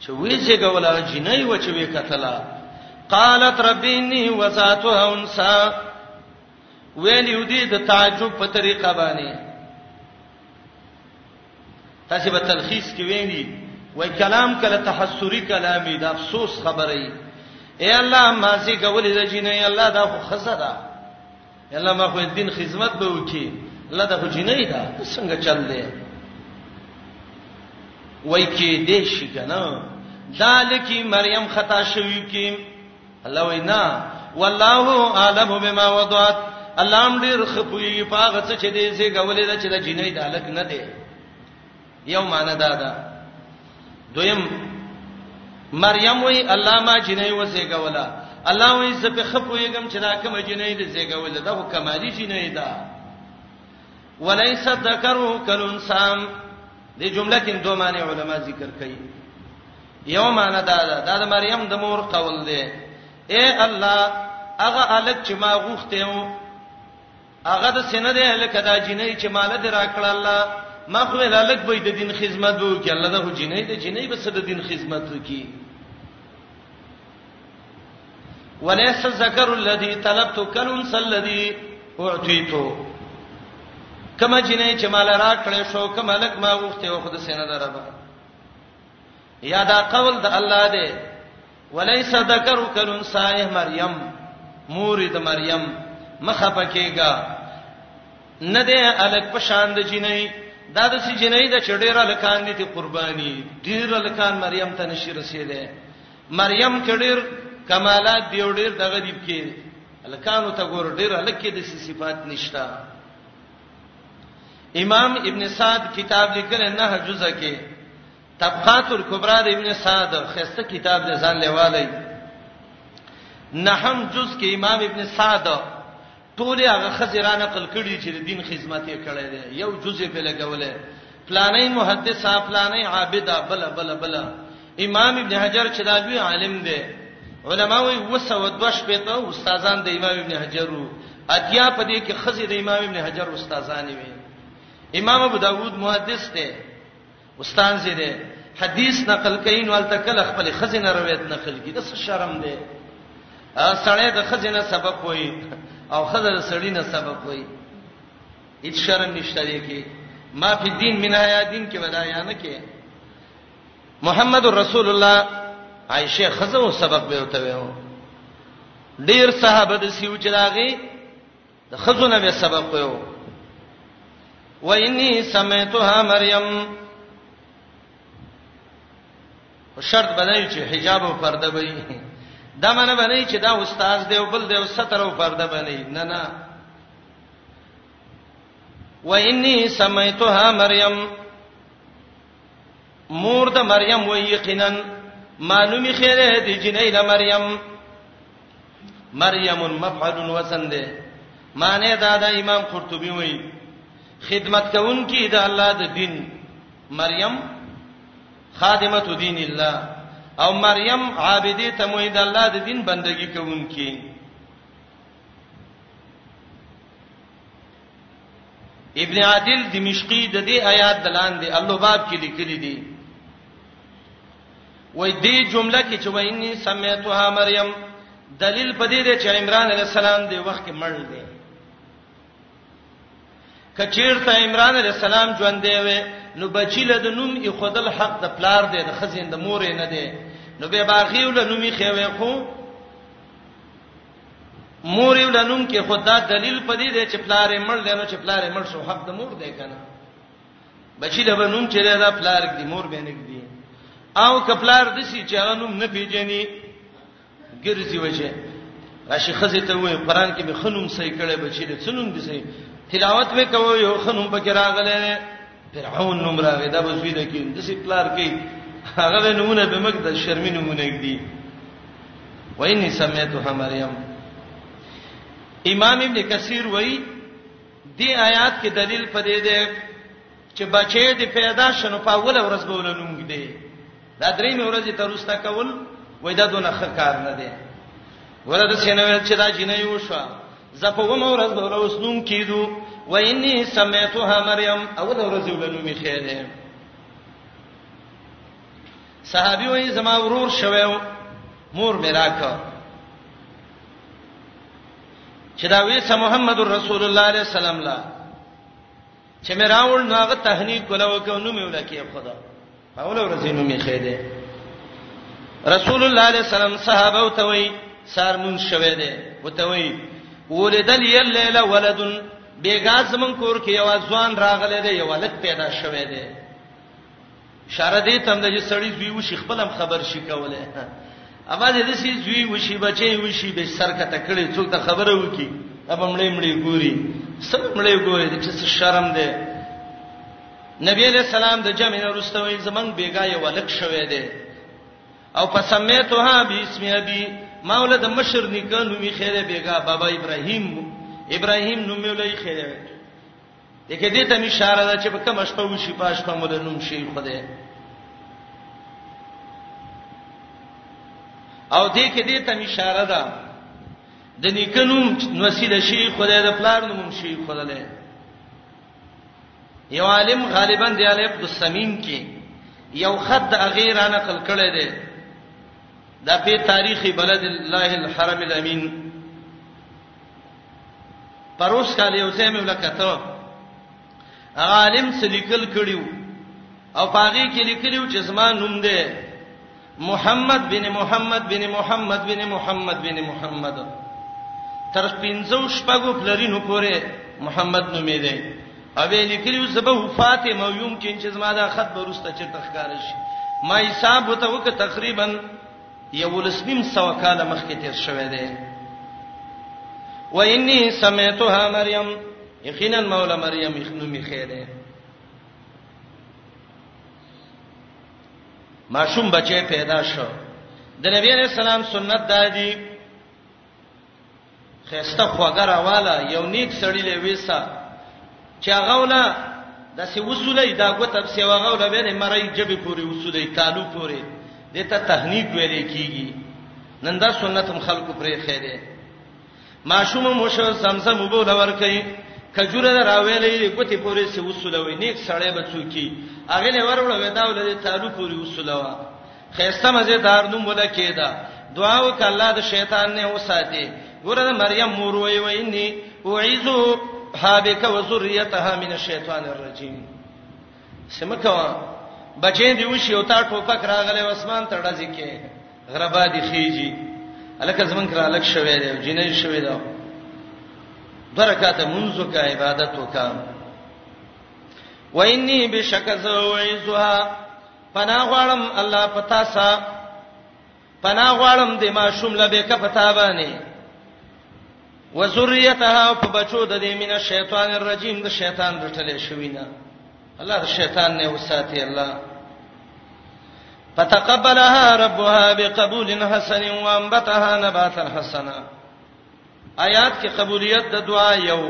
Speaker 1: چې وی زګولا جنۍ و چې وی کتلا قالت ربي اني وزاتها انسا ویل یو دې د تعجب په طریقه باندې تاسو به تلخیص کې ویني وای کلام کله تحسری کلامي د افسوس خبره ای اے الله ما سي کولې د جنې الله دا خو خزه ده یلا ما خو دین خدمت به وکي الله د خجینې دا څنګه چل دی وای کې دې شي کنه ذالکی مریم خطا شوی کې الله وینا والله اعلم بما وضعت الله هم ډیر خپوی پاغه څه چې دې زه غولې دا چې د جنې د الک نه دی یو معنی دا ده دویم مریم وی الله ما جنې وسېګولا الله وی زه په خپوېګم چې دا کوم جنې دې زېګول دا هو کمالي جنې ده وليس ذکرو کلنسام دې جمله کې دوه معنی علما ذکر کوي یو معنی دا ده دا د مریم د مور قول دی اے الله هغه الک چې ما غوښته و هغه د سینه دی لکه دا جنې چې مال دې راکړه الله ما خو له لک به د دین خدمت وکي الله دا خو جنې دی جنې به د دین خدمت وکي وليس الذكر الذي طلبت كالانثى الذي اعطيته کما جنې چې مال راکړې شو کما لک ما وخته او خود سینه دربه یا دا قول د الله دی وليس ذکر کلن سایه مریم مور د مریم مخه پکېګا نه دې الک په شان د جنۍ دا د سې جنۍ د چډېره لکان دي ته قرباني ډېر لکان مریم ته نشي رسیدې مریم چډېر کمالات دی ډېر دغه دی کې لکانو ته ګور ډېر لکه د صفات نشتا امام ابن سعد کتاب لیکل نه جزء کې طبقات الکبرى د ابن سعد خسته کتاب د ځان لیوالای نهم جز کې امام ابن سعد ټول هغه خزرانه قل کړي چې د دین خدمت یې کړی دی یو جز په لګولې فلانه محدث فلانه عابد بل بل بل امام ابن حجر چې دا لوی عالم دی علما وي وسو دوش په ته استادان د امام ابن حجر وو اتیا په دې کې خزې د امام ابن حجر استادان وي امام ابو داوود محدث دی استاد زی ده حدیث نقل کین ولته کله خپل خزینه روایت نقل کی د شرم ده سړی د خزینه سبق وای او خزر سړی نه سبق وای هیڅ شرم نشته دی کی ما فی دین من حیا دین کې ودایا نه کې محمد رسول الله عائشه خزو سبق به وته ویو ډیر صحابه د سیو چلاغي د خزونه به سبق ویو و انی سمیتها مریم شرط بدای چې حجاب او پرده وي دا معنی باندې چې دا استاد دی او بل دی او ستر او پرده باندې نه نه و انی سمیتها مریم مور د مریم و یقینا معلومی خیره دی جنې د مریم مریم مفعل وزن ده معنی دا د امام قرطبي وایي خدمت کوونکی د الله د دین مریم خادمه دین الله او مریم عابده ته مو د الله د دین بندگی کوونکی ابن عادل دمشقي د دې آیات دلاندې اللباب کې لیکلي دي وای دې جمله کې چې ویني سمیتها مریم دلیل په دې دی چې عمران علی السلام دې وخت کې مړ دی کچیرته عمران علی السلام ژوند دی وې نو بچی له د نوم ای خدل حق د پلار دی د خزین د مور نه دی نو به باغیو له نومي خوي خو مور یې لنوم کې خدا دلیل پدې دی چې پلار یې مړ دی نو چې پلار یې مړ شو حق د مور دی کنه بچی له نوم چې دا پلار دی مور به نه دی او کپلار د سي چې هغه نوم نه پیژني ګرځي وشه راشي خزه ته وې قران کې به خنوم صحیح کړي بچی له څنوم دي صحیح تلاوت وکوي یو خنوم پکې راغله فرعون نوم راغی دا بس ویل کې د سي پلار کې هغه نمونه به مګ د شرمې نمونه کړي ویني سمېته مریم امام ابن کثیر وایي دی آیات کې دلیل پدې ده چې بچې دې پیدا شنو په اول ورځ بوله نوم دی دا درې مې ورځې تر وستا کول وای دا دونه ښه کار نه دی ورته سینوي چې دا جنې وشو زپه و مو ورځ به اوسنوم کیدو و انی سمیتها مریم اول ورځ ولنو می خیره صحابي وای زما ورور شوو مور میراکه چې دا ویسه محمد رسول الله علیه السلام لا چې مې راول نو هغه تهنیک کوله وکړو نو مې ولکه خدا اول ورځې نو می خې ده رسول الله علیه السلام صحابه او توي سار مون شوه ده او توي ولدل یلیل ولد بیګا زمون کور کې یو ځوان راغله ده یو ولد پیدا شوه ده اشاره دې تم د سړی زوی و شیخ بلم خبر شي کوله اواز دې سي زوی و شي بچي و شي به سر کته کړي څوک ته خبره وکي اب مړې مړې ګوري سم مړې ګوري چې شرم ده نبی علیہ السلام د جمع نه رستوي زمنګ بیګا یو لک شوې ده او په سمیتها بسم ابي مولا د مشر نکه نومي خیره بیګا بابا ابراهیم ابراهیم نومي ولې خیره دغه دې ته اشاره ده چې په کوم شپه وشي پاش په مول نوم شي خدای او دې کې دې ته اشاره ده د نیکنوم وسیله شي خدای د پلار نوم شي خدای یو عالم غالبا دی علی عبد السمین کې یو خط د غیره نقل کړی دی دا په تاریخي بلد الله الحرم الامین پروس کال یو ځای مې ولکته عالم سلیکل کړیو او پاغي کې لیکلو چې زما نوم دی محمد بن محمد بن محمد بن محمد بن محمد تر پنځو شپږو پلرینو پورې محمد نومې دی او به لیکلو زبه فاطمه یوم کې چې زما دا خط برسته چې تخکار شي ما حساب وته وک تقریبا یو لسنیم سو کال مخکې تیر شوه دی و انی سمعتها مریم یقینا مولا مریم خنو می خیره ماشوم بچي پیدا شو د نبی علیہ السلام سنت دادی خسته خوګه راواله یو نیک سړی له ویسا چې هغه ولا د سی وصولې دا غوته په سیوا غوله به مړی جبې پوری وصولې تعالو پوری دته تهنیک ویلې کیږي نن دا سنت هم خلکو پرې خېره ماشوم مو شو زمزم وبو لور کوي کجوره راویلې ګوتې پورې سی وسولوي نیک سړی به څوکي هغه له ورولو ودا ولې تعالو پورې وسولوا خیسته مزه دار نوم ولا کېدا دعا وکړه الله د شیطان نه وساتي ګوره مریم مور وی ویني اعوذ حابک وذریتها من الشیطان الرجیم سمکوا بچین دی وشي او تا ټوپک راغلی اسمان ته ډزې کې غربا دی خيږي الکه زمون کرا الک شوي دی جنې شوي دی برکاته منځو کا عبادت وکا وإني بشکز وعزها فنا غړم الله پتا سا پنا غواړم د ما شوم لبه ک پتا باندې وذریتها په بچو د دې مینه شیطان الرجیم د شیطان رټلې شوی نه الله د شیطان نه وساتي الله فتقبلها ربها بقبول حسن وانبتها نباتا حسنا آیات کې قبولیت د دعا یو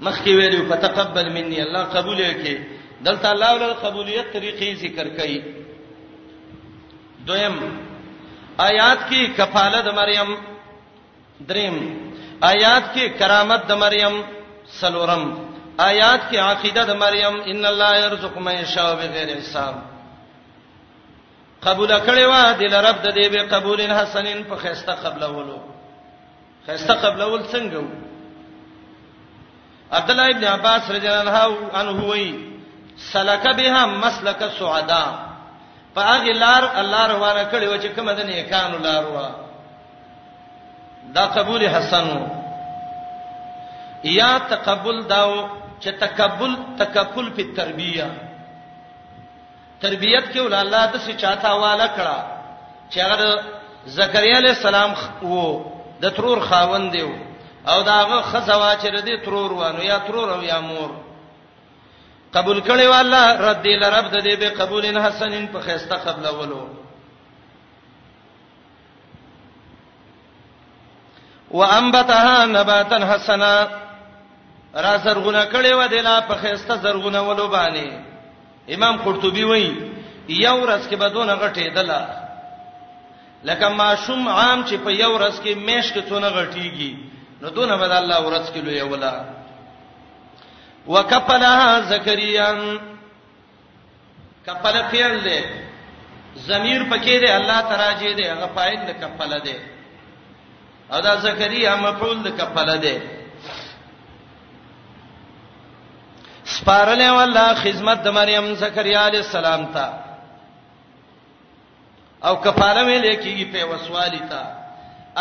Speaker 1: مخکې ویلو فتقبل مني الله قبول کړي دلته الله ول قبولیت طریقې ذکر کړي دویم آیات کې کفاله د مریم دریم آیات کې کرامت د مریم سلورم آیات کې عقیده د مریم ان الله یرزق من یشاء بغیر حساب قبول کړي وا د لرب د دې به قبول حسنین په خسته قبل ولو خسته قبل ول څنګه وو عبد الله ابن عباس رضی الله عنه وی سلک بها مسلک سعدا په هغه لار الله روانه کړي و چې کوم د نیکانو لار و دا قبول حسنو یا تقبل داو چې تقبل تکفل په تربیه تربیت کې ول الله د سې چاته والا کړه چې هغه زکریا علی السلام وو د ترور خاوند دی او داغه خزوا چې د ترور وانه یا ترور او یا مور قبول کړي والله رد لرب د دې به قبول حسنین په خسته قبل ولو وانبتها نباتن حسنا را زرغونه کړي و دلا په خيسته زرغونه ولو باندې امام قرطبي وایي یو ورځ کې بدون غټې دلا لکه ماشوم عام چې په یو ورځ کې میش کې څونه غټيږي نو دونه بد الله ورځ کې لوی ولا وکفلها زکریا کفل فعل دی ضمیر پکې دی الله تراجه دی هغه فاعل د کفل دی او دا زکریا مفعول د کفل دی سپارلې والله خدمت د مریم زکریا علی السلام ته او کفاله مې لیکيږي په وسوالي ته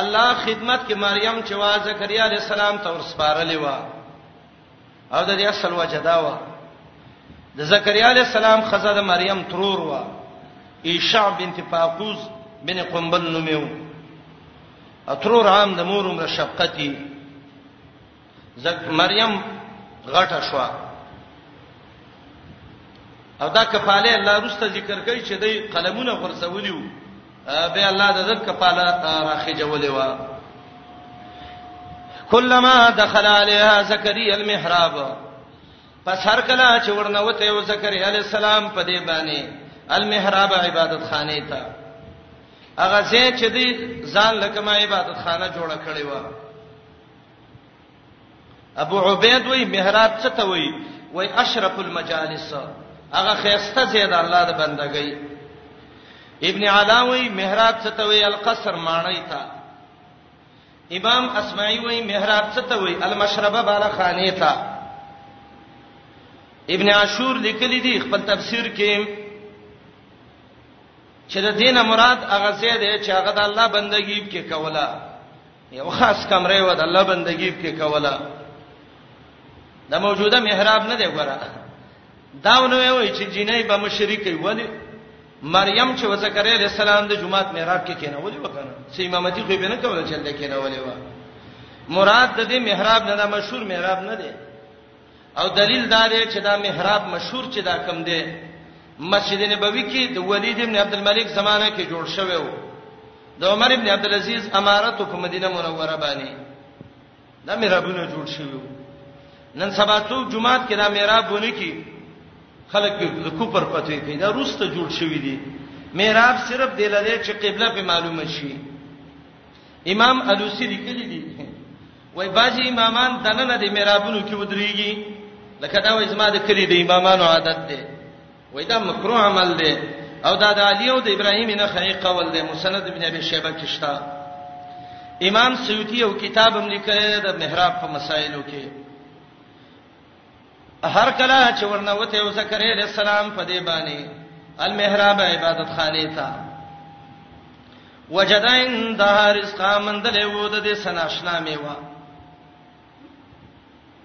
Speaker 1: الله خدمت کې مریم چې وا زکریا علی السلام ته ورسپارلې و او د دې اصل وجه دا و د زکریا علی السلام خزه د مریم ترور و ایشع بنت فاقوز بن قنبل نومیو اترور عام د مور عمر شفقتی زک مریم غټه شو او دا کفاله الله رسته ذکر کوي چې د قلمونه خرڅولیو بیا الله د ذکر کپاله راخجولې و کلمہ دخل علیها زکریا المحراب پس هر کله چې ورنوته یو زکریا علی السلام په دې باندې المحراب عبادت خانه ته هغه ځای چې دی ځان لکه ما عبادت خانه جوړه کړې و ابو عبید وای محراب څه ته وای وای اشرف المجالس هغه خيسته زید الله د بندګۍ ابن علاوی محراب څه ته وای القصر مانای تا امام اسمعی وای محراب څه ته وای المشربه بالا خانه تا ابن عاشور لیکلی دی خپل تفسیر کې چې د دینه مراد هغه زید چې هغه د الله بندگی کې کوله یو خاص کمره و د الله بندگی کې کوله دا موجوده محراب نه دی ګره دا نو وی چې جنې به مشرک وي ولی مریم چې وزکریا علی السلام د جمعات محراب کې کېنه ولی وکنه چې امامتی خو به نه کوله چې الله کېنه ولی و مراد د دې محراب نه دا مشهور محراب نه دی او دلیل دا دی چې دا محراب مشهور چې دا کم دی مسجد نبوي کې د ولید ابن عبد الملک زمانه کې جوړ شوی و د عمر ابن عبد العزيز امارت په مدینه منوره باندې دا میرابونه جوړ شوی نن سبا څو جمعات کې دا میرابونه کې خلک د کوپر پتوې کوي دا روسته جوړ شوی دی میراب صرف د لری چې قبله په معلومه شي امام الوسی لیکلی دی وای باجی امامان دنه د میرابونو کې ودرېږي لکه دا وای زما د کلی د امامانو عادت دی وای دا مکروه عمل دی او دا د علی او د ابراهیم نه خی قول دی مسند ابن ابي شيبه کې شته امام سیوطی او کتاب هم لیکلی د محراب په مسائلو کې هر کله چې ورنوته او زکریا علیہ السلام په دې باندې المحراب عبادت خانه تا وجدین د رزق مندلې وو د دې سناشنا میوه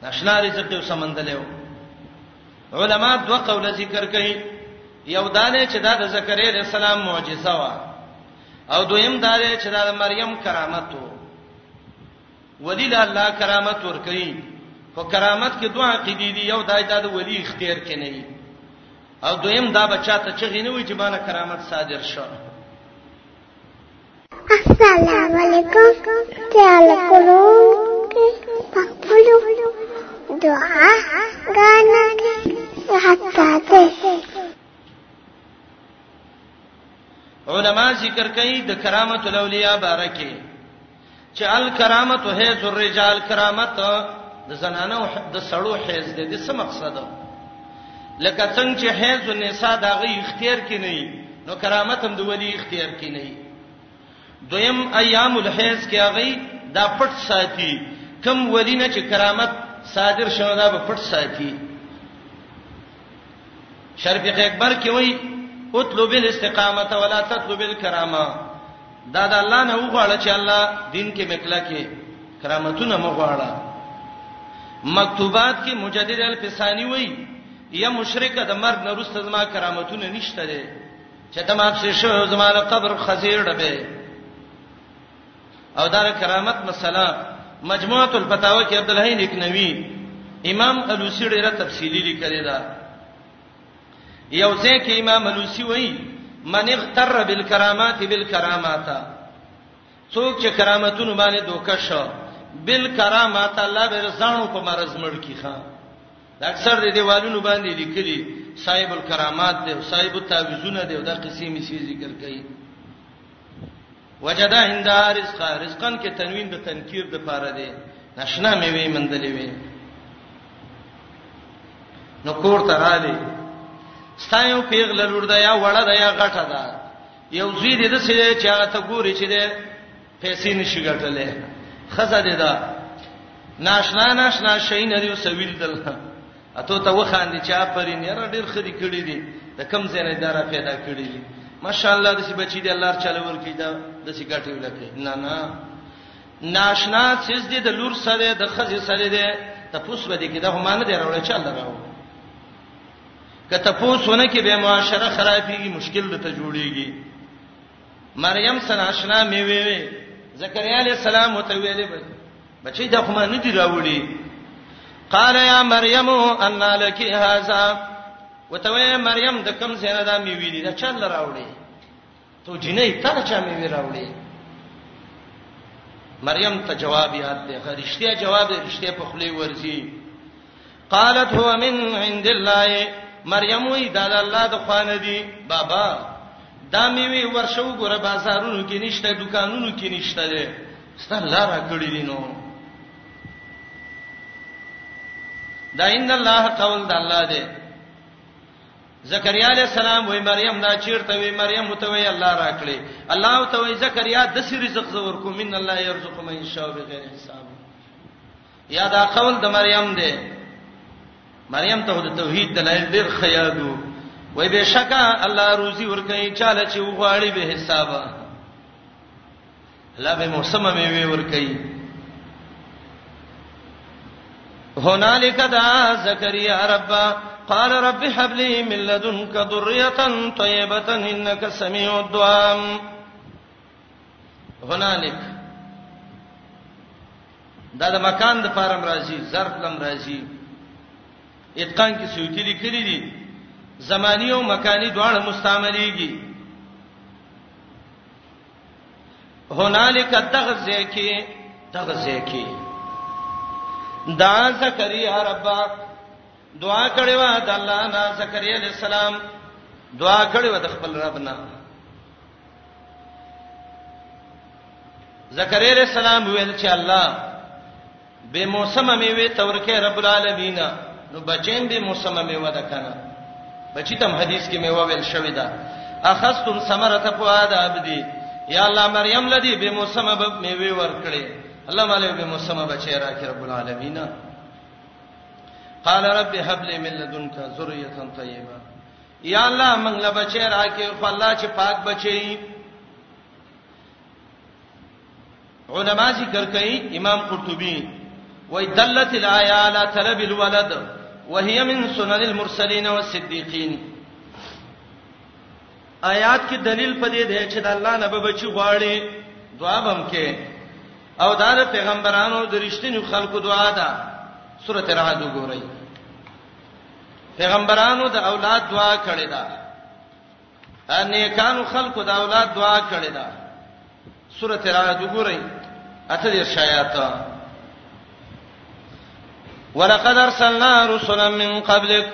Speaker 1: ناشنا رزق یو سمندلې و علما دوه قول ذکر کوي یو دانه چې دا د زکریا علی السلام معجزه و او دویم دا چې دا د مریم کرامت و ولی له الله کرامت ور کوي خو کرامت کې دوه عقیدې دي یو دای دا د ولی اختیار کې نه وي او دویم دا بچا ته چې غینوي چې باندې کرامت صادر شوه
Speaker 2: السلام علیکم تعال کولو په خپل دعا غانا حتا ته
Speaker 1: علما ذکر کوي د کرامت الاولیاء بارکه چې الکرامت حیز الرجال کرامت د زنانه او د سړو حیز دی د څه مقصد لکه څنګه چې حیز النساء دغه اختیار کې نه نو کرامت هم د ولی اختیار کې نه دویم ایام الحیز کې هغه دا پټ ساتي کم ولی نه چې کرامت صادر شوه دا به پټ ساتي شرف اکبر کې وایي اطلب الاستقامه ولا تطلب الكرامه دا د الله نه وغواړه چې الله دین کې مکلا کې کرامتونه مغواړه مکتوبات کې مجدد الفسانی وای یا مشرک د مرګ نه رسته زما کرامتونه نشته دي چې ته ما په شو زما له قبر خزیر ډبه او دا کرامت مسله مجموعه الفتاوا کې عبد الحی نکنوی امام الوسی ډیره تفصیلی لیکلی دا یو ځکه امام لوسی وای من اغتر بالکرامات بالکرامات څوک چې کرامتونو باندې دوکه شو بالکرامات الله به رزانو په مرز مړ کی خان اکثر دې دیوالونو باندې لیکلي صاحب الکرامات دی صاحب التعویذونه دی دا قصې می ذکر کړي وجدا عند رزق رزقا کې تنوین د تنکیر د پاره دی نشنا میوي مندلې وي نو کور ته رااله ستایو پیغل لور دا یا وړه دا یا غټه دا یو زوی دې د سې چې هغه ته ګوري چې دې پیسې نشي ګټلې خزه دې دا ناشنا ناشنا شي نه دی سویل دلته اته ته وخاندي چې اپرین یاره ډیر خدي کړی دي د کم زینې دارا پیدا کړی دي ماشاءالله د سی بچی دی الله تعالی ورکی دا د سی ګټي ولکه نه نه ناشنا سیز دی د لور سره د خزي سره دی ته پوس ودی کې دا هم نه دی راوړی چې الله راو کته پوسونه کې به معاشره خرابېږي مشکل ته جوړيږي مریم سره آشنا مې وې زکریا علی السلام ته ویلې بچی دا خو ما نه دی راوړي قال یا مریم ان لک هذا وتوې مریم د کم زنه دا مې ویلې دا چل راوړي ته جنې ته چا مې وی راوړي مریم ته جواب یاد دی غریشتیا جواب رښتیا په خلی ورزي قالت هو من عند الله مریم وی دا د الله د خوانه دی بابا دا میوي ورشو ګره بازارونو کې نشته دکانونو کې نشته ده ستاسو لاره کړی دي نو دا ان الله قول د الله دی زکریا علی السلام وای مریم دا چیرته وای مریم متوي الله راکړي الله توي زکریا د سری رزق زور کو من الله يرزق من شاء بغیر حساب یا دا قول د مریم دی مریم ته د توحید دلایل ډیر خیادو وای به شکا الله روزي ورکړي چاله چې وغواړي به حساب الله به موسمه میوي ورکړي هنالک دا زکریا رب قال رب هب لي من لدنك ذريه طيبه انك سميع الدعاء هنالک دا د مکان د پارم راځي ظرف لم راځي اتقان کې سویتی لیکلي دي زمانی او مکانی دواړه مستعمليږي هنالک تغزه کې تغزه کې دا زکریا رب دعا کړې و د الله نه زکریا علی السلام دعا کړې و د خپل رب نه زکریا علیہ السلام ویل چې الله به موسمه میوه تورکه رب العالمین نو بچین به موسمه میوه ده کنه بچی تم حدیث کې میوه ویل شوې ده اخذتم ثمرة فؤاد عبدی یا الله مریم لدی به موسمه به میوه ورکړي الله مالې به موسمه بچی راکې رب العالمین قال رب هب لي من لدنك ذريه طيبه یا الله موږ له بچی راکې خو الله چې پاک بچی علما ذکر کوي امام قرطبي وای دلت الایا علی طلب الولد وهي من سنن المرسلین والصدیقین آیات کې دلیل پدې دی چې د الله نه به بچی غواړي دعا بم کې او دا د پیغمبرانو د رښتینو خلکو دعا ده سورته رعد وګورئ پیغمبرانو د اولاد دعا کړې ده نیکانو خلکو د اولاد دعا کړې ده سورته را وګورئ اته دې شایات ولقد ارسلنا رسلا من قبلك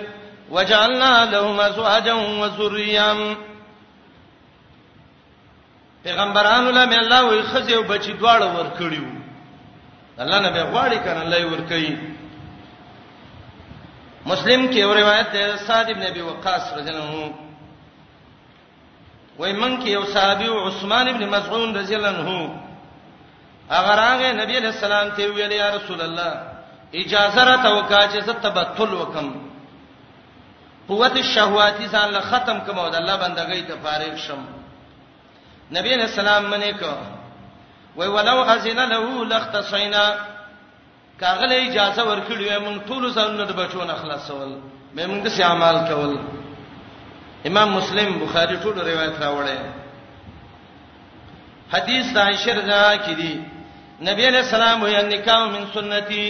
Speaker 1: وجعلنا لهم ازواجا وذريا پیغمبرانو له مې الله وي خزه او بچي دواړه ور کړیو الله نه به غواړي کنه الله یې ور کوي مسلم کې یو روایت ده صاد ابن ابي وقاص رضی الله عنه وای من کې یو صحابي عثمان ابن مزعون رضی الله عنه هغه راغی نبی له سلام ته ویل یا رسول الله اجازه را توکا چې زه تبتل وکم قوت الشهوات ځان له ختم کوم او د الله بندګۍ ته فارغ شم نبی علیہ السلام منې کو وای ولو اذن له لختصینا کاغله اجازه ورکړی وای مونږ ټول ځانونه د بچو نه خلاصول به مونږ سي اعمال کول امام مسلم بخاری ټول روایت راوړی حدیث د عائشہ رضی الله عنها کې دی نبی علیہ السلام وی النکاح من سنتي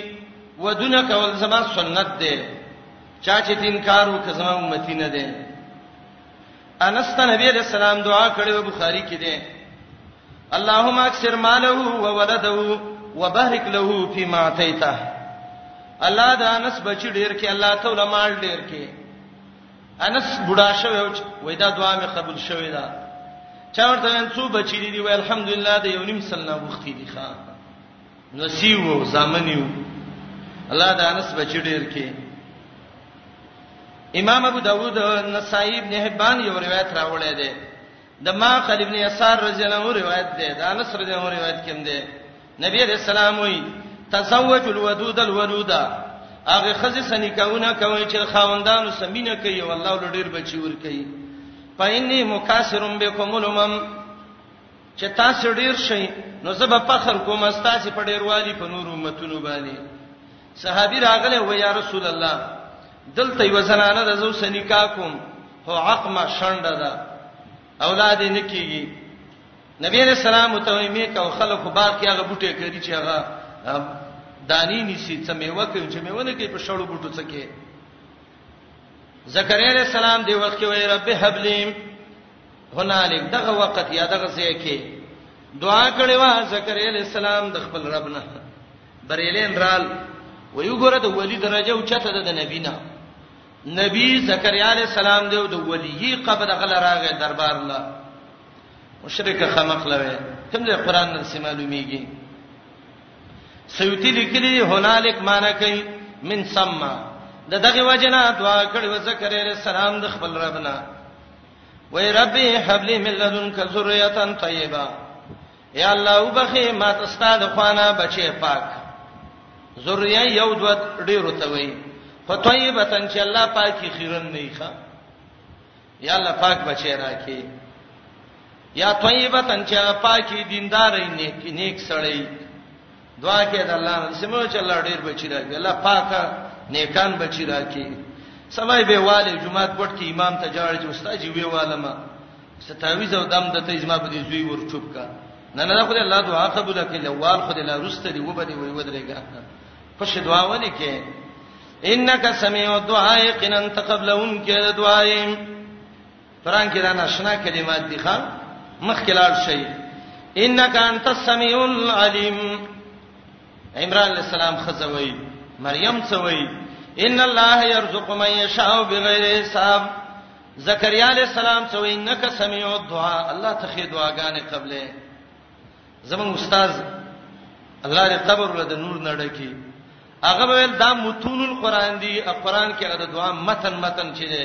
Speaker 1: ودونه کول زما سنت ده چا چې دین کار وکړ زما امتی نه ده انس ته نبی علیہ السلام دعا کړې و بخاری کې ده اللهم اکثر ماله و ولده وبارک له فيما اعطيته الله دا انس بچی ډیر کې الله تعالی مال ډیر کې انس بډا شوی وای دا دعا مې قبول شوې ده چا ورته څو بچی دي وای الحمدلله د یو نیم سلنه وختي دي ښا نسیو زامنیو الله د انس بچی ډیر کې امام ابو داوود نسائی ابن حبان یو روایت راوړی دی د ما خل ابن یسار رضی الله عنه روایت دی د انس رضی الله عنه روایت کوم دی نبی رسول الله وی تزوج الودود الولودا هغه خزه سنی کاونه کوي چې خاوندانو سمینه کوي او الله ولډیر بچی ور کوي پاینه مکاسرم بكم الامم چې تاسو ډیر شئ نو زه به فخر کوم تاسو په ډیروالي په نور امتونو باندې صحابي راغله و یا رسول الله دلته یو زنانه د زو سنیکا کوم هو عقمه شنده ده اولاد نه کیږي نبی رسول الله ته می کو خلق باغ کې هغه بوټي کړی چې هغه دانی نسی څه میوه کوي چې میوه نه کوي په شړو بوټو څه کوي زکریا علیہ السلام دی وخت کې وای رب هبلیم هنالک دغه وخت یا دغه ځای کې دعا کړې و زکریا علی السلام د خپل رب نه بریلین رال و یو ګره د ولی درجه او چته د نبی نه نبی زکریا علی السلام دی او د ولی قبر غل راغې دربار لا مشرک خمق لوي کوم ځای قران نه سم معلومیږي سیوتی لیکلی هنالک معنی کوي من سما د دغه وجنا دعا کړې و زکریا علی السلام د خپل رب نه وای ربي هب لي من لدنک ذریه طیبه یا الله وبخي ما ته ستاد خوانه بچي پاک ذریه یو دو ډیرو ته وای په طیبه تن چې الله پاکي خیرن نه ښه یا الله پاک بچي راکې یا طیبه تن چې پاکي دیندار نه نیک سړی دعا کې د الله نه سمو چې الله ډیر بچی راکړي الله پاکه نیکان بچی راکړي سمای به والي جمعه پټ کې امام ته جاړ چې استاد جی وی والما ستاویز او دم د ته ازما په دې زوی ور چوپ کا نه نه خو الله دعا قبول کړي لوال خو دې لا رست دی وبدي وی ودرېګا خوش دعا ونی کې انک سمیع الدعاء قنن تقبلون کې دعایم قران کې دا ناشنا کلمات دي ښا مخ کې لاړ شي انک انت السمیع العلیم عمران علیہ السلام خزوی مریم څوی ان الله يرزق من يشاء بغیر حساب زکریا علیہ السلام څوی انک سمیع الدعاء الله ته خې دعاګانې قبلې زمون استاد الله دې قبر له نور نړه کی هغه ویل دا متون القرآن دی قرآن کې هغه د دعا متن متن چي دی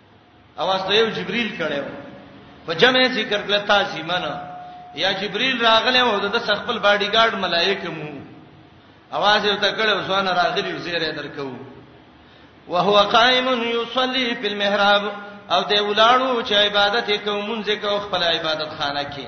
Speaker 1: اواز ته یو جبريل کړو په جمع ذکر کړه تاسو منه یا جبريل راغله او د خپل باډي ګارد ملائکه مو اواز یو تکړه وسونه راغلی زیره درکو وهو قائم يصلي في المحراب او دی ولاړو چې عبادت کوم ځکه خپل عبادت خانه کې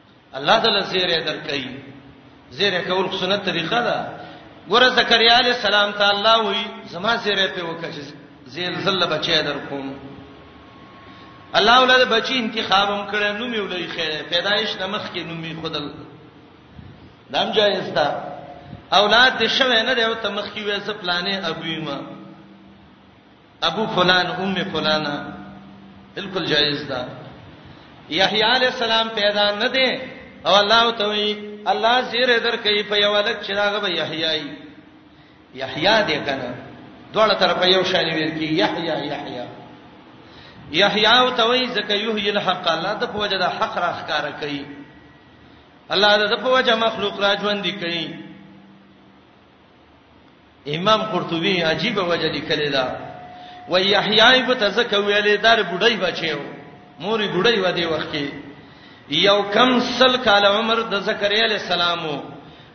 Speaker 1: الله تعالی زیره درکې زیره کول سنت طریقه ده ګوره زکریا علی السلام ته الله وی زما زیره په وکړه زیل زله بچی در کوم الله ولله بچی انتخابم کړه نو می ولې خیر پیدایش د مخ کې نو می خدل دام جایز ده اولاد دې شوه نه دی او ته مخ کې وې څه پلانې ابویما ابو فلان ام فلانه بالکل جایز ده یحیی علی السلام پیدا نه دی او الله ته وی الله زیر در کوي په یو لک چې راغه به یحیی یحیی دې کنه دوړ تر په یو شان ویل کی یحیی یحیی یحیی او ته وی زکه یحیی الحق الله د په وجه د حق را ښکارا کوي الله د په وجه مخلوق را ژوند کوي امام قرطبي عجیب وجه لیکلی دا و یحیی په تزکه ویلې دار بډای بچیو موري بډای و دی وخت کې یو کم سل کال عمر د زکریا علی السلام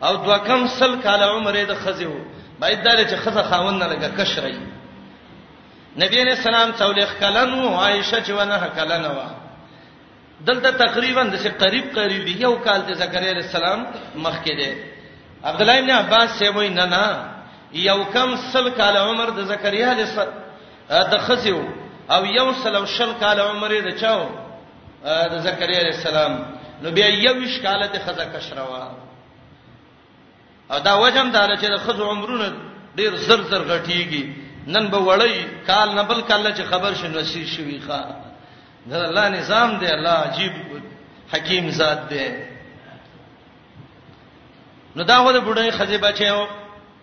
Speaker 1: او دو کم سل کال عمر د خزیو باید دار چې خزه خاون نه لګه کشرای نبی علیہ السلام څولې کلن او عائشه چې ونه کلن و دلته تقریبا د څه قریب قریب دی یو کال د زکریا علی السلام مخکې دی عبد الله ابن عباس سه وای نه نه یو کم سل کال عمر د زکریا علی السلام د خزیو او یو سل او شل کال عمر د چاو د زکریا علی السلام نو بیا یو وش کال د خزا کشروا او دا وجم دار چې د خزو عمرونه ډیر زر زر غټیږي نن به وړی کال نه بل کال چې خبر شې نصیب شوی ښا دا الله نظام دی الله عجیب حکیم ذات دی نو دا غوډه بډای خزه بچیو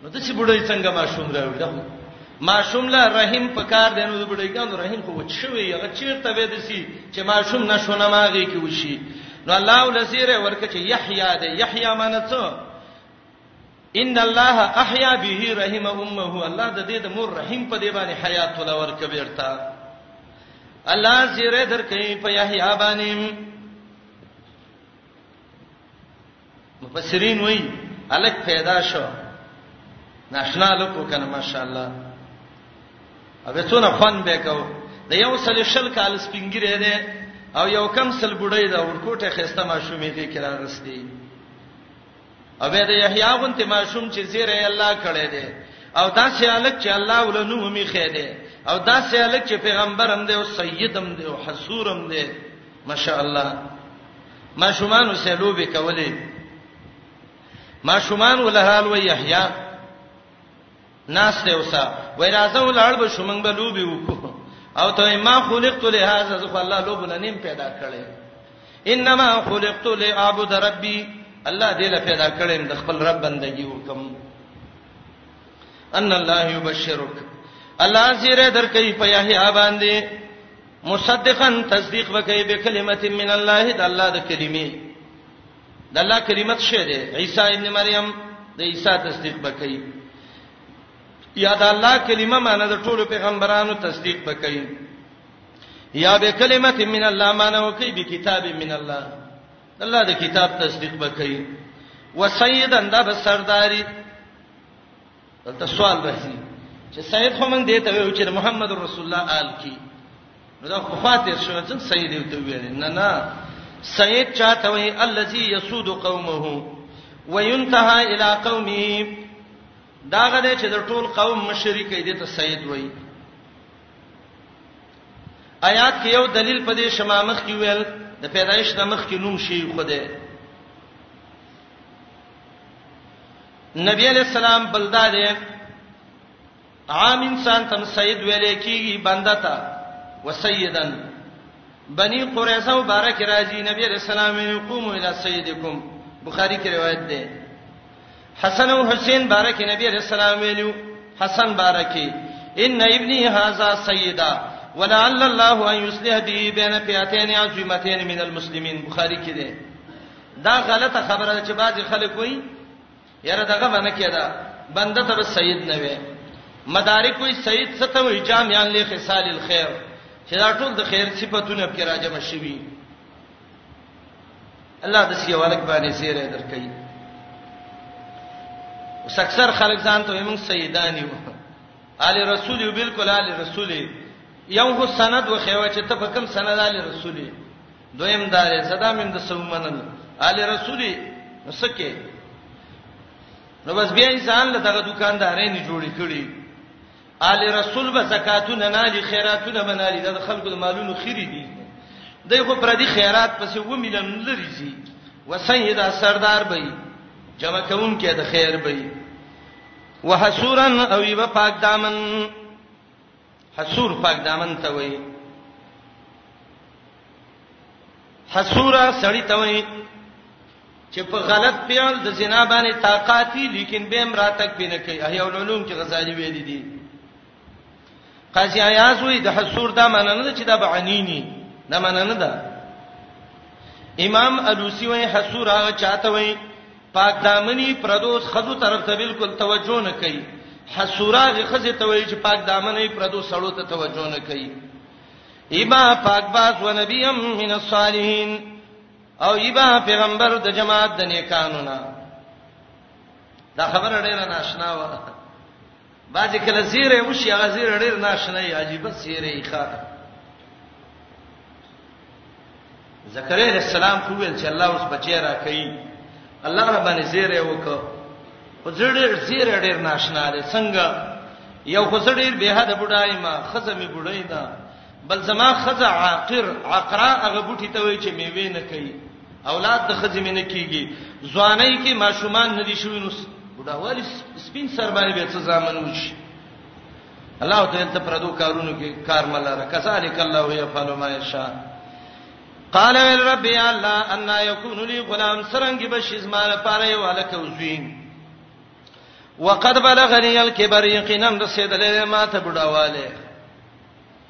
Speaker 1: نو د څه بډای څنګه ماشوم راوړي ماشوم له رحم په کار دی نو بډایګانو رحم خو وچ شوی هغه چیرته به دسی چې ماشوم نشو نه ماږي کې وشي نو الله ولزیره ورکه چې یحیا دی یحیا معنی څه ان الله احیا به رحم امه الله د دې د مور رحم په دې باندې حیات ولا ورکه بیرته الله زیره درکې په یحیا باندې مفسرین وایي الک پیدا شو ناشنا لکو کنه ماشاءالله اوبه څونه خوان به کو د یو سل شل کال سپینګری دی او یو کم سل بډای دا ورکوټه خسته ماشومې دې کرا غستی اوبه د یحیی غونت ماشوم چې زیره الله کړی دی او دا سه الک چې الله ولنو می خې دی او دا سه الک چې پیغمبرم دی او سیدم دی او حسورم دی ماشاءالله ماشومان سره لوبي کولې ماشومان ولهال و یحیا ناس ته وسا وای راځه ولړ به شومنګ به لوبي وکړو او ته ما خلقت لهذا ذو الله لوب لنیم پیدا کړي انما خلقت لعبد ربي الله دې له پیدا کړم د خپل رب بندگی وکم ان الله یبشرک الله زیره درکې په یحیی باندې مصدقا تصدیق وکي به کلمت من الله د الله د کلمې د الله کلمت شه دی عیسی ابن مریم د عیسی تصدیق وکي یا د الله کلمه معنی د ټولو پیغمبرانو تصدیق وکي یا به کلمت من الله معنی وکي به کتاب من الله الله د کتاب تصدیق وکي وسیدن د سرداری دلته سوال راځي چې سید خو موږ دې ته ویو چې محمد رسول الله آل کی نو دا خو فاتح شو څنګه سید یو ته ویل نه نه سید چاته وی الذي يسود قومه وينتهى الى قومه دا غره چې د ټول قوم مشرک دی ته سید وی آیات کې یو دلیل په دې شمامخ کې ویل د پیدایش د مخ کې نوم شي خوده نبی علیہ السلام بلدا دی عام انسان تم سید ویلې کیږي بنده تا وسیدن بنی قریظه او بارک راځي نبی علیہ السلام یقوم الی سیدکم بخاری کی روایت ده حسن او حسین بارک نبی علیہ السلام ویلو حسن بارکی ان ابنی هاذا سیدا ولعل الله ان یصلح به بین فئتین عظیمتین من المسلمین بخاری کی ده دا غلطه خبره ده چې بعضی خلک وایي یاره دغه باندې کېدا بنده ته سید نه وي مدارک وایي سید څه ته وایي جامعان له خصال الخير چې دا ټول د خیر صفاتونه په راجم شوي الله د سیوالک باندې سیره درکې اوس اکثر خلک ځان ته موږ سیدان یو آل رسول یو بالکل آل رسول یو هو سند وخیوه چې ته په کوم سند آل رسول یو دویم دا دی صدا مم د سو منل آل رسولي مسکه نو بس بیا انسان له دغه دکاندارې نه جوړی کړي آل رسول به زکاتونه نه دي خیراتونه منالي د خلکو د مالونو خيري دي دغه پر دې خیرات پسې و ملن لري سي وسیدا سردار به جمع کوم کې د خیر به وحسورن او یو پاک دامن حصور پاک دامن ته وایي حصوره سړی ته وایي چې په غلط پیل د زنا باندې طاقتي لیکن به امراتک بنه کوي احیا العلوم کې غزالی ویلي دي قاضی ایاز وی د حصور دا معنی نه چې دا بعنینی دا معنی نه ده امام الوسی وی حصور هغه چاته وی پاک دامنی پردوس خزو طرف ته بالکل توجه نه کوي حسوراغه خزه ته وایي چې پاک دامنی پردو سړو ته توجه نه کوي ایبا پاک باز و نبیم من الصالحین او ایبا پیغمبر د جماعت د نیکانو نه دا خبره ډیره ناشنا و بعض کله زیره وشي هغه زیره ډیر ناشنه ای عجیب زیره ای ښا زکریا علیہ السلام خو ویل چې الله اوس بچی را کوي الله را باندې زیره وکړه او زړه زیره ډیر ناشنا دی څنګه یو خو زړه به هدا بډای ما خزمه بډای دا بل زما خزه عاقر عقرا هغه بوټی ته وای چې میوه نه کوي اولاد د خځې مې نه کیږي ځواني کې ماشومان نه دي شوی نو بډاوالي سپین سر باندې به څه ځامن وشي الله تعالی ته پردو کارونو کې کار ملاره کذالک الله یفعل ما یشاء قال ویل رب یا الله ان یکون لی غلام سرنګ بشی زما لپاره یو الک وزوین وقد بلغنی الكبر یقینا رسیدلې ما ته بډاواله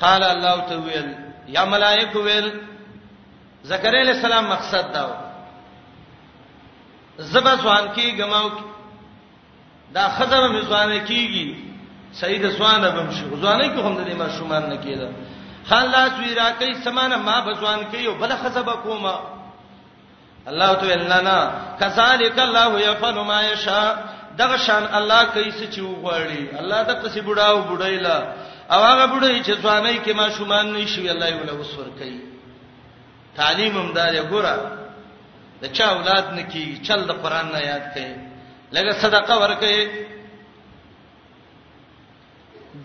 Speaker 1: قال الله ته ویل یا ملائک ویل زکریا علیہ السلام مقصد دا و زبا ځوان کی غماو دا خزر مې ځوان کیږي سید ځوان بم شو ځواني کو هم د دې ماشومان نه کیده خلاص وی راکې سمانه ما بزوان کې یو بل خزب کومه الله تو اننا کذالک الله یفعل ما یشاء دغه شان الله کوي څه چې وغواړي الله د پسې بډاو بډایلا او هغه بډای چې ځواني کې ما شومان نه شي الله یې ولا وسور کوي تعلیم هم دا دی ګوره د چا اولاد نه کی چل د قران نه یاد کړي لکه صدقه ورکړي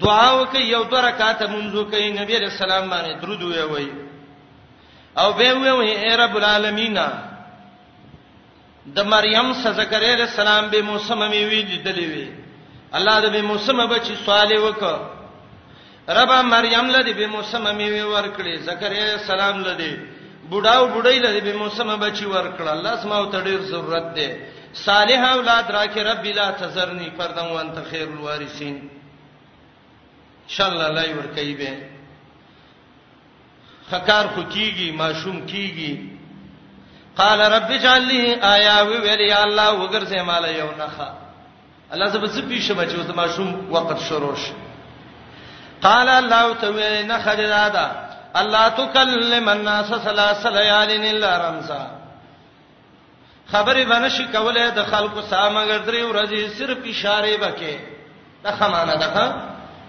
Speaker 1: دعا وکي یو دوه رکعات مونږ وکي نبی عليه السلام باندې درود وي او به وي اے رب العالمین د مریم سزکریا علیہ السلام به موسم می وی لیدلې وی الله د به موسم بچی صالح وک رب مریم لدی به موسم می وی ورکړي زکریا علیہ السلام لدی بډاو بډای لدی به موسم بچی ورکړه الله سماو تډیر ضرورت ده صالح اولاد راکې رب لا تزرنی فردن وانت خیر الوارثین ان شاء الله لای ور کوي به خکار خو کیږي ماشوم کیږي قال رب اجعل لي آیا وی ویل یا الله وګرځه مال یو نخا الله زب څه پیښه بچو د ماشوم وخت شروع شي قال الله تعالی نخا دادا الله تکلم الناس ثلاث ليال الا رمزا خبرې باندې شي کولای د خلکو سره مګر درې ورځې صرف اشاره وکې دا خمانه ده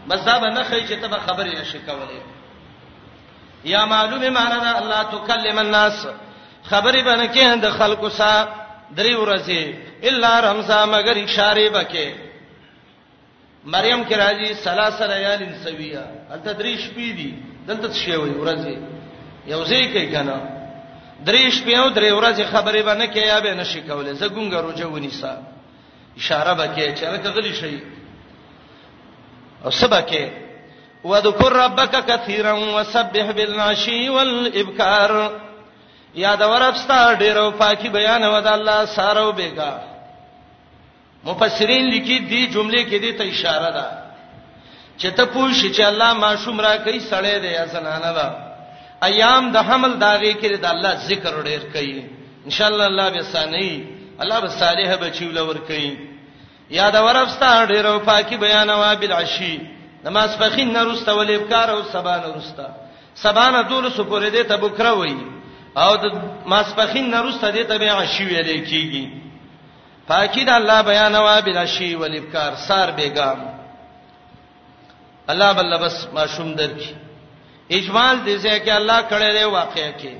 Speaker 1: بس دا به نه خې چې ته به خبرې نشي کولای یا معلومه معنا ده الله تکلم الناس خبرې باندې کې د خلکو سره درې ورځې الا رمزا مگر اشاره وکې مریم کې راځي ثلاث ليال سویه هلته درې شپې دي دلته څه شی وي ورځي یو ځای کې کنه درې شپې او درې ورځې خبرې باندې کې یا به نشي کولای زګونګه روزه ونیسا اشاره بکې چې راته غلی شي او سبکه وذكر ربك كثيرا وسبح بالعشي والابكار یاد ورپستا ډیرو پاکي بیان ود الله سارو بیگا مفسرین لیکي دی جمله کې دې ته اشاره ده چې ته پوه شې چې الله ماشوم را کوي سړی دی یا زنانه ده ایام د حمل داغه کې د الله ذکر ډیر کوي ان شاء الله الله به ساني الله به صالح بچي ولور کوي یاد ورفستا ډیر او پاکي بیان وا بالعشی نماز فخین نرسته ولې ابکار او سبا نرسته سبا نه دول سو پورې دې ته بکره وای او د ماسپخین نرسته دې ته به عشی ویلې کیږي پاکی د الله بیان وا بلا شی ولبکار سار بیګام الله بل بس ما شوم درکی اجمال دې ځکه الله کړه دی واقعیا کې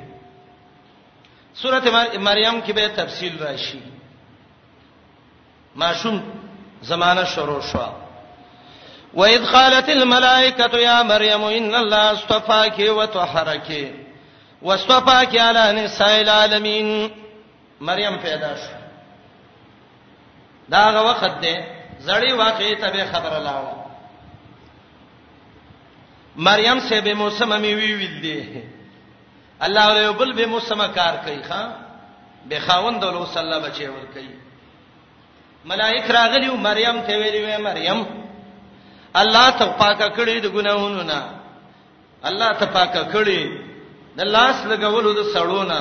Speaker 1: سوره مریم کې به تفصیل راشي ما شوم زمانہ شروع شو وَإِذْ قَالَتِ الْمَلَائِكَةُ يَا مَرْيَمُ إِنَّ اللَّهَ اصْطَفَاكِ وَطَهَّرَكِ وَاصْطَفَاكِ عَلَى نِسَاءِ الْعَالَمِينَ مریم پیدا شو دا هغه وخت دی زړی واقعي ته به خبره لاړه مریم سه به موسم می وی ویل دی الله له بل به موسم کار کوي ښا به خاوند له صلی الله بچي ور کوي ملائک راغلی او مریم ته ویلی وې مریم الله ته پاکه کړې د ګناهونو نه الله ته پاکه کړي د لاس لګولو د سړونه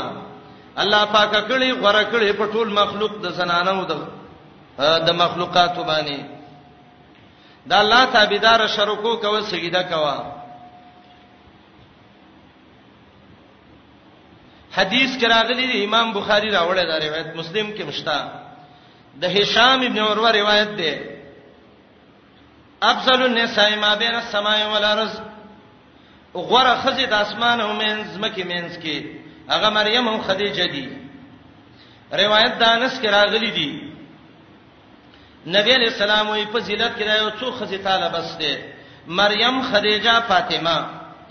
Speaker 1: الله پاکه کړي غره کړي په ټول مخلوق د زنانو د د مخلوقات باندې دا الله تابعدار شرکو کوي سجده کوي حدیث کې راغلی دی امام بخاری راوړی دا روایت مسلم کې مشتا د هشام ابن عروه روایت ده افضل النساء ما بین السماء والارض غره خزه د اسمان او مینز مکه مینز کې هغه مریم او خدیجه دي روایت دانس کې راغلي دي نبی علیہ السلام وی په ذلت کې رايو څو خزه تعالی بس ده مریم خدیجه فاطمه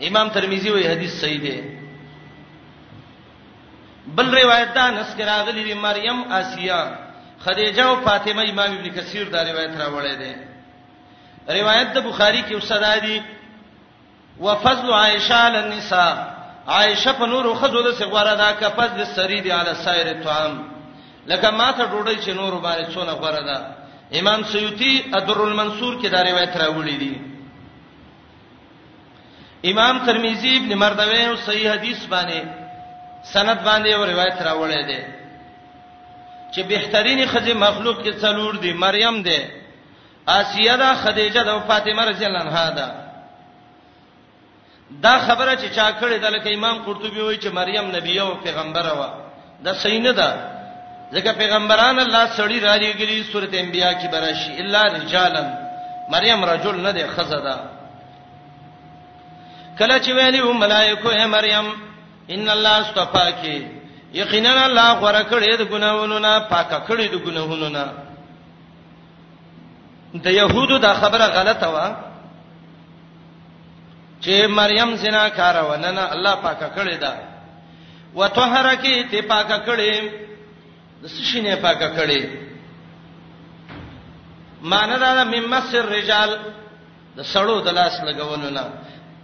Speaker 1: امام ترمذی وی حدیث صحیح ده بل روایت دا نس کراغلی دی مریم آسیا خدیجه او فاطمه امام ابن کثیر دا روایت راوړی دی روایت د بخاری کې وسدا دی وفضل عائشه علی النساء عائشه په نورو خزو د سغوره دا کا فضل سری دی علی سایر الطعام لکه ماته ډوډۍ چې نورو باندې څونه غوړه ده امام سیوطی ادر المنصور کې دا روایت راوړی دی امام ترمذی ابن مردوی او صحیح حدیث باندې سند باندې او روایت راوړی دی چې بهترینی خزه مخلوق کې څلور دی مریم دی آسیه ده خدیجه ده او فاطمه رضی الله عنها ده دا خبره چې چا کړې ده لکه امام قرطبي وایي چې مریم نبی او پیغمبره و دا صحیح نه ده ځکه پیغمبران الله سړی را لېګلی سورته انبیاء کې براشي الا رجالن مریم رجل نه ده خزه ده کله چې ویلی و ملائکه اے مریم ان الله استفاکی یقینا الله غره کړې د ګناونو نه پاکه کړې د ګناونو نه د يهودو دا خبره غلطه و چې مریم زنا کار و نه نه الله پاکه کړې ده وطهر کی ته پاک کړي د سشینه پاک کړي مان دا مم مسر رجال د سړو د لاس لګولو نه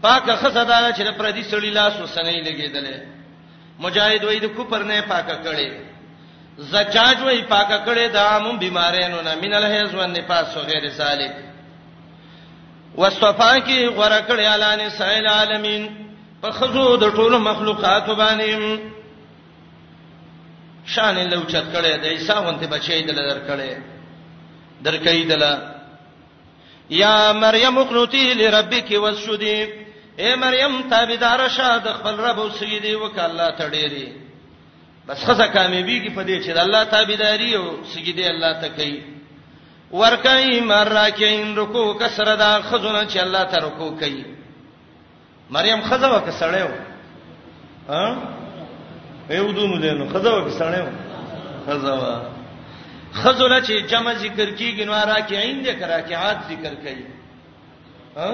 Speaker 1: پاک خزه دا چې پر دې سړی لاس وسنې لګیدلې مجاهد وای د کوپر نه پاک کړي زجاج وای پاک کړي د عامو بیمارینو نه من الهیز و نفاس و غیر ذالک واستفاکی غره کړي اعلان سائل عالمین په خزو د ټولو مخلوقات باندې شان له اوچت کړي د عیسی غونته بچی دل درکړي درکې دل یا مریم اقنتی لربک واسجدی اے مریم تابعدار شه د خپل رب او سجدي وکړه الله ته ډېری بس خزه کامیابیږي په دې چې د الله تابعداري او سجدي الله ته کوي ورکای مراکین رکوع کسره دا خزونه چې الله ته رکوع کوي مریم خزه وکه سړی و ها یو دونو دینو خزه وکه سړی و خزه و خزه لا چې جمع ذکر کیږي نو راکعين دي کراکعات ذکر کوي ها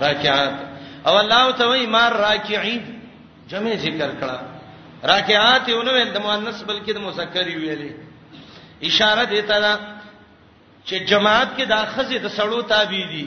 Speaker 1: راکعات او الله ته وایي مار راکعين جمع ذکر کړه راکعات یو نو د مؤنث بلکې د مذکر ویلې اشاره دیتا ده چې جماعت کې دا خزه د سړو تابع دي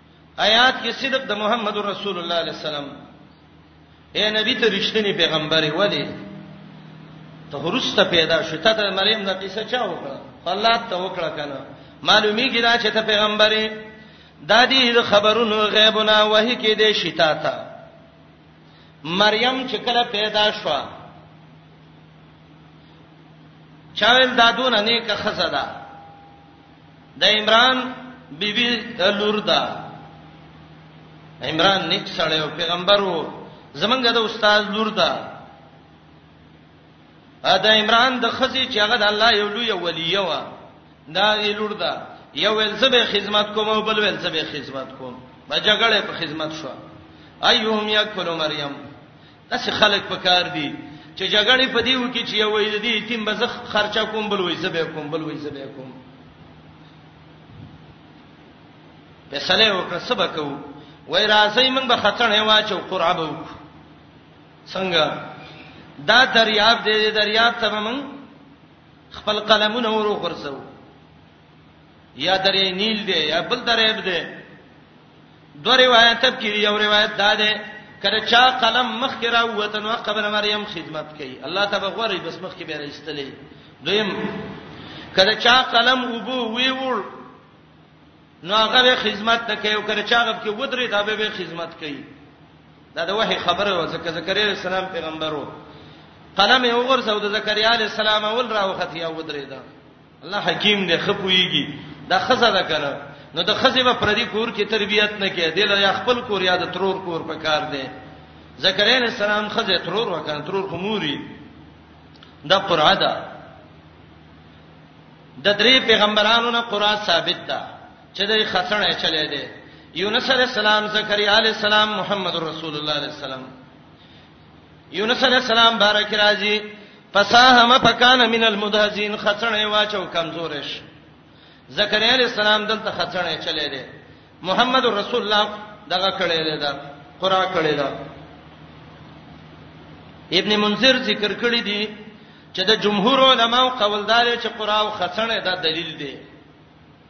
Speaker 1: آیات کې صدق د محمد رسول الله علیه السلام اے نبی ته رښتینی پیغمبر ولی ته ورسته پیدا شو ته د مریم د قصه چا وکړه الله ته وکړه کنه معلومیږي دا چې ته پیغمبرې د دې خبرونو غیبونه وਹੀ کې دې شتا تا مریم چې کله پیدا شو چاول دادونه نیکه خزه ده د عمران بیبي لور ده عمران نیک سړی او پیغمبر وو زمونږ د استاد لور ده دا عمران د خزي چې هغه د الله یو لوی ولیه و دا یې لور ده یو ول زبې خدمت کوم او بل ول زبې خدمت کوم ما جګړه په خدمت شو ايهم یکفل مریم داسې خلک پکار دي چې جګړې په دی وکي چې یو ویل دي تیم به زه خرچه کوم بل وې زبې کوم بل وې زبې کوم په سلې وکړه سبا کو وای راځي موږ به خطرنه واچو قرعه به وکړو څنګه دا دریاب دې دریاب ته موږ خپل قلمونه ورو خرڅو یا درې نیل دی یا بل درې دی دو روایت کې یو روایت دا ده کله چا قلم مخ کې راوته نو قبر مریم خدمت کوي الله تبارک وری بس مخ کې به راستلې دویم کله چا قلم وبو وی وړ نو هغه خدمت نه کوي او کله چا غب کې ودرې دا به خدمت کوي دا د وحي خبره و ځکه زکریا علی السلام پیغمبرو قلم یې وګرځاو د زکریا علی السلام اول راوختی او ودرې دا الله حکیم دی خپویږي دا خزه ده کنه نو د خزه په پردي کور کې تربيت نه کې دی له خپل کور یا د ترور کور په کار دی زکریا علیہ السلام خزه ترور وکړ ترور خموري دا قرعه ده د درې پیغمبرانو نه قرعه ثابت ده چې د خسنه چلے دی یونس علیہ السلام زکریا علیہ السلام محمد رسول الله علیہ السلام یونس علی السلام بارک راځي فساهم فکان من المدهزین خڅنې واچو کمزورش زکریا علی السلام دلته خڅنې چلے دی محمد رسول الله دغه کړي دی دا قرا کړي دا ابن منذر ذکر کړی دی چې د جمهور علماو قوالدار چې قرا او خڅنې دا دلیل دی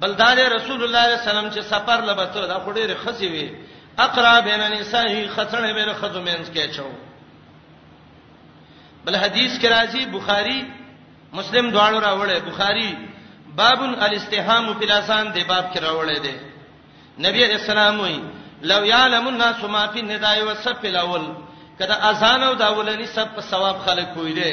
Speaker 1: بل دا دی رسول الله صلی الله علیه وسلم چې سفر لبته دا خو ډېر خزي وي اقرا بین النساء خڅنه به خزو مینس کې چو بل حدیث کې راځي بخاری مسلم دواړو راوړل بخاری باب الاستهام فی الاسان دی باب کې راوړل دی نبی علیہ السلام وی لو یعلم الناس ما فی النداء والصف الاول کدا اذان او داولنی سب په ثواب خلق کوی دی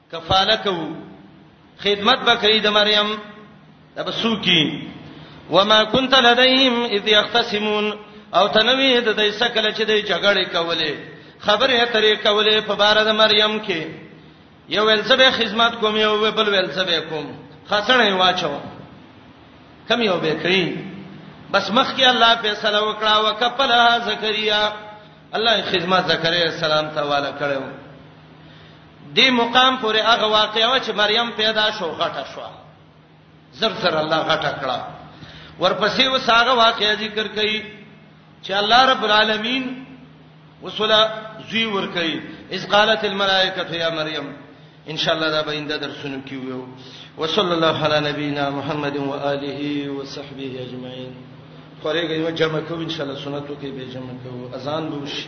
Speaker 1: کفاله کو خدمت بکری د مریم دا بسو کی وما كنت لديهم اذ يختصمون او تنوی د دې سکل چې د جګړې کولې خبره اترې کولې په بار د مریم کې یو ول سبه خدمت کوم یو بل ول سبه کوم خسنه واچو کم یو به کړی بس مخ کې الله فیصله وکړه وکپلها زکریا الله خدمت زکریا السلام ته والا کړو دې مقام پورې هغه واقعه چې مریم پیدا شو غټه شو زر زر الله غټه کړه ورپسې وساغه واقعه ذکر کړي چې الله رب العالمین وسله زوی ور کوي اذ قالت الملائکه یا مریم ان شاء الله دا به انده درسونه کیو وصلی الله علی نبینا محمد و آله و صحبه اجمعین خورېږي جمع کوو ان شاء الله سنتو کې به جمع کوو اذان به وشي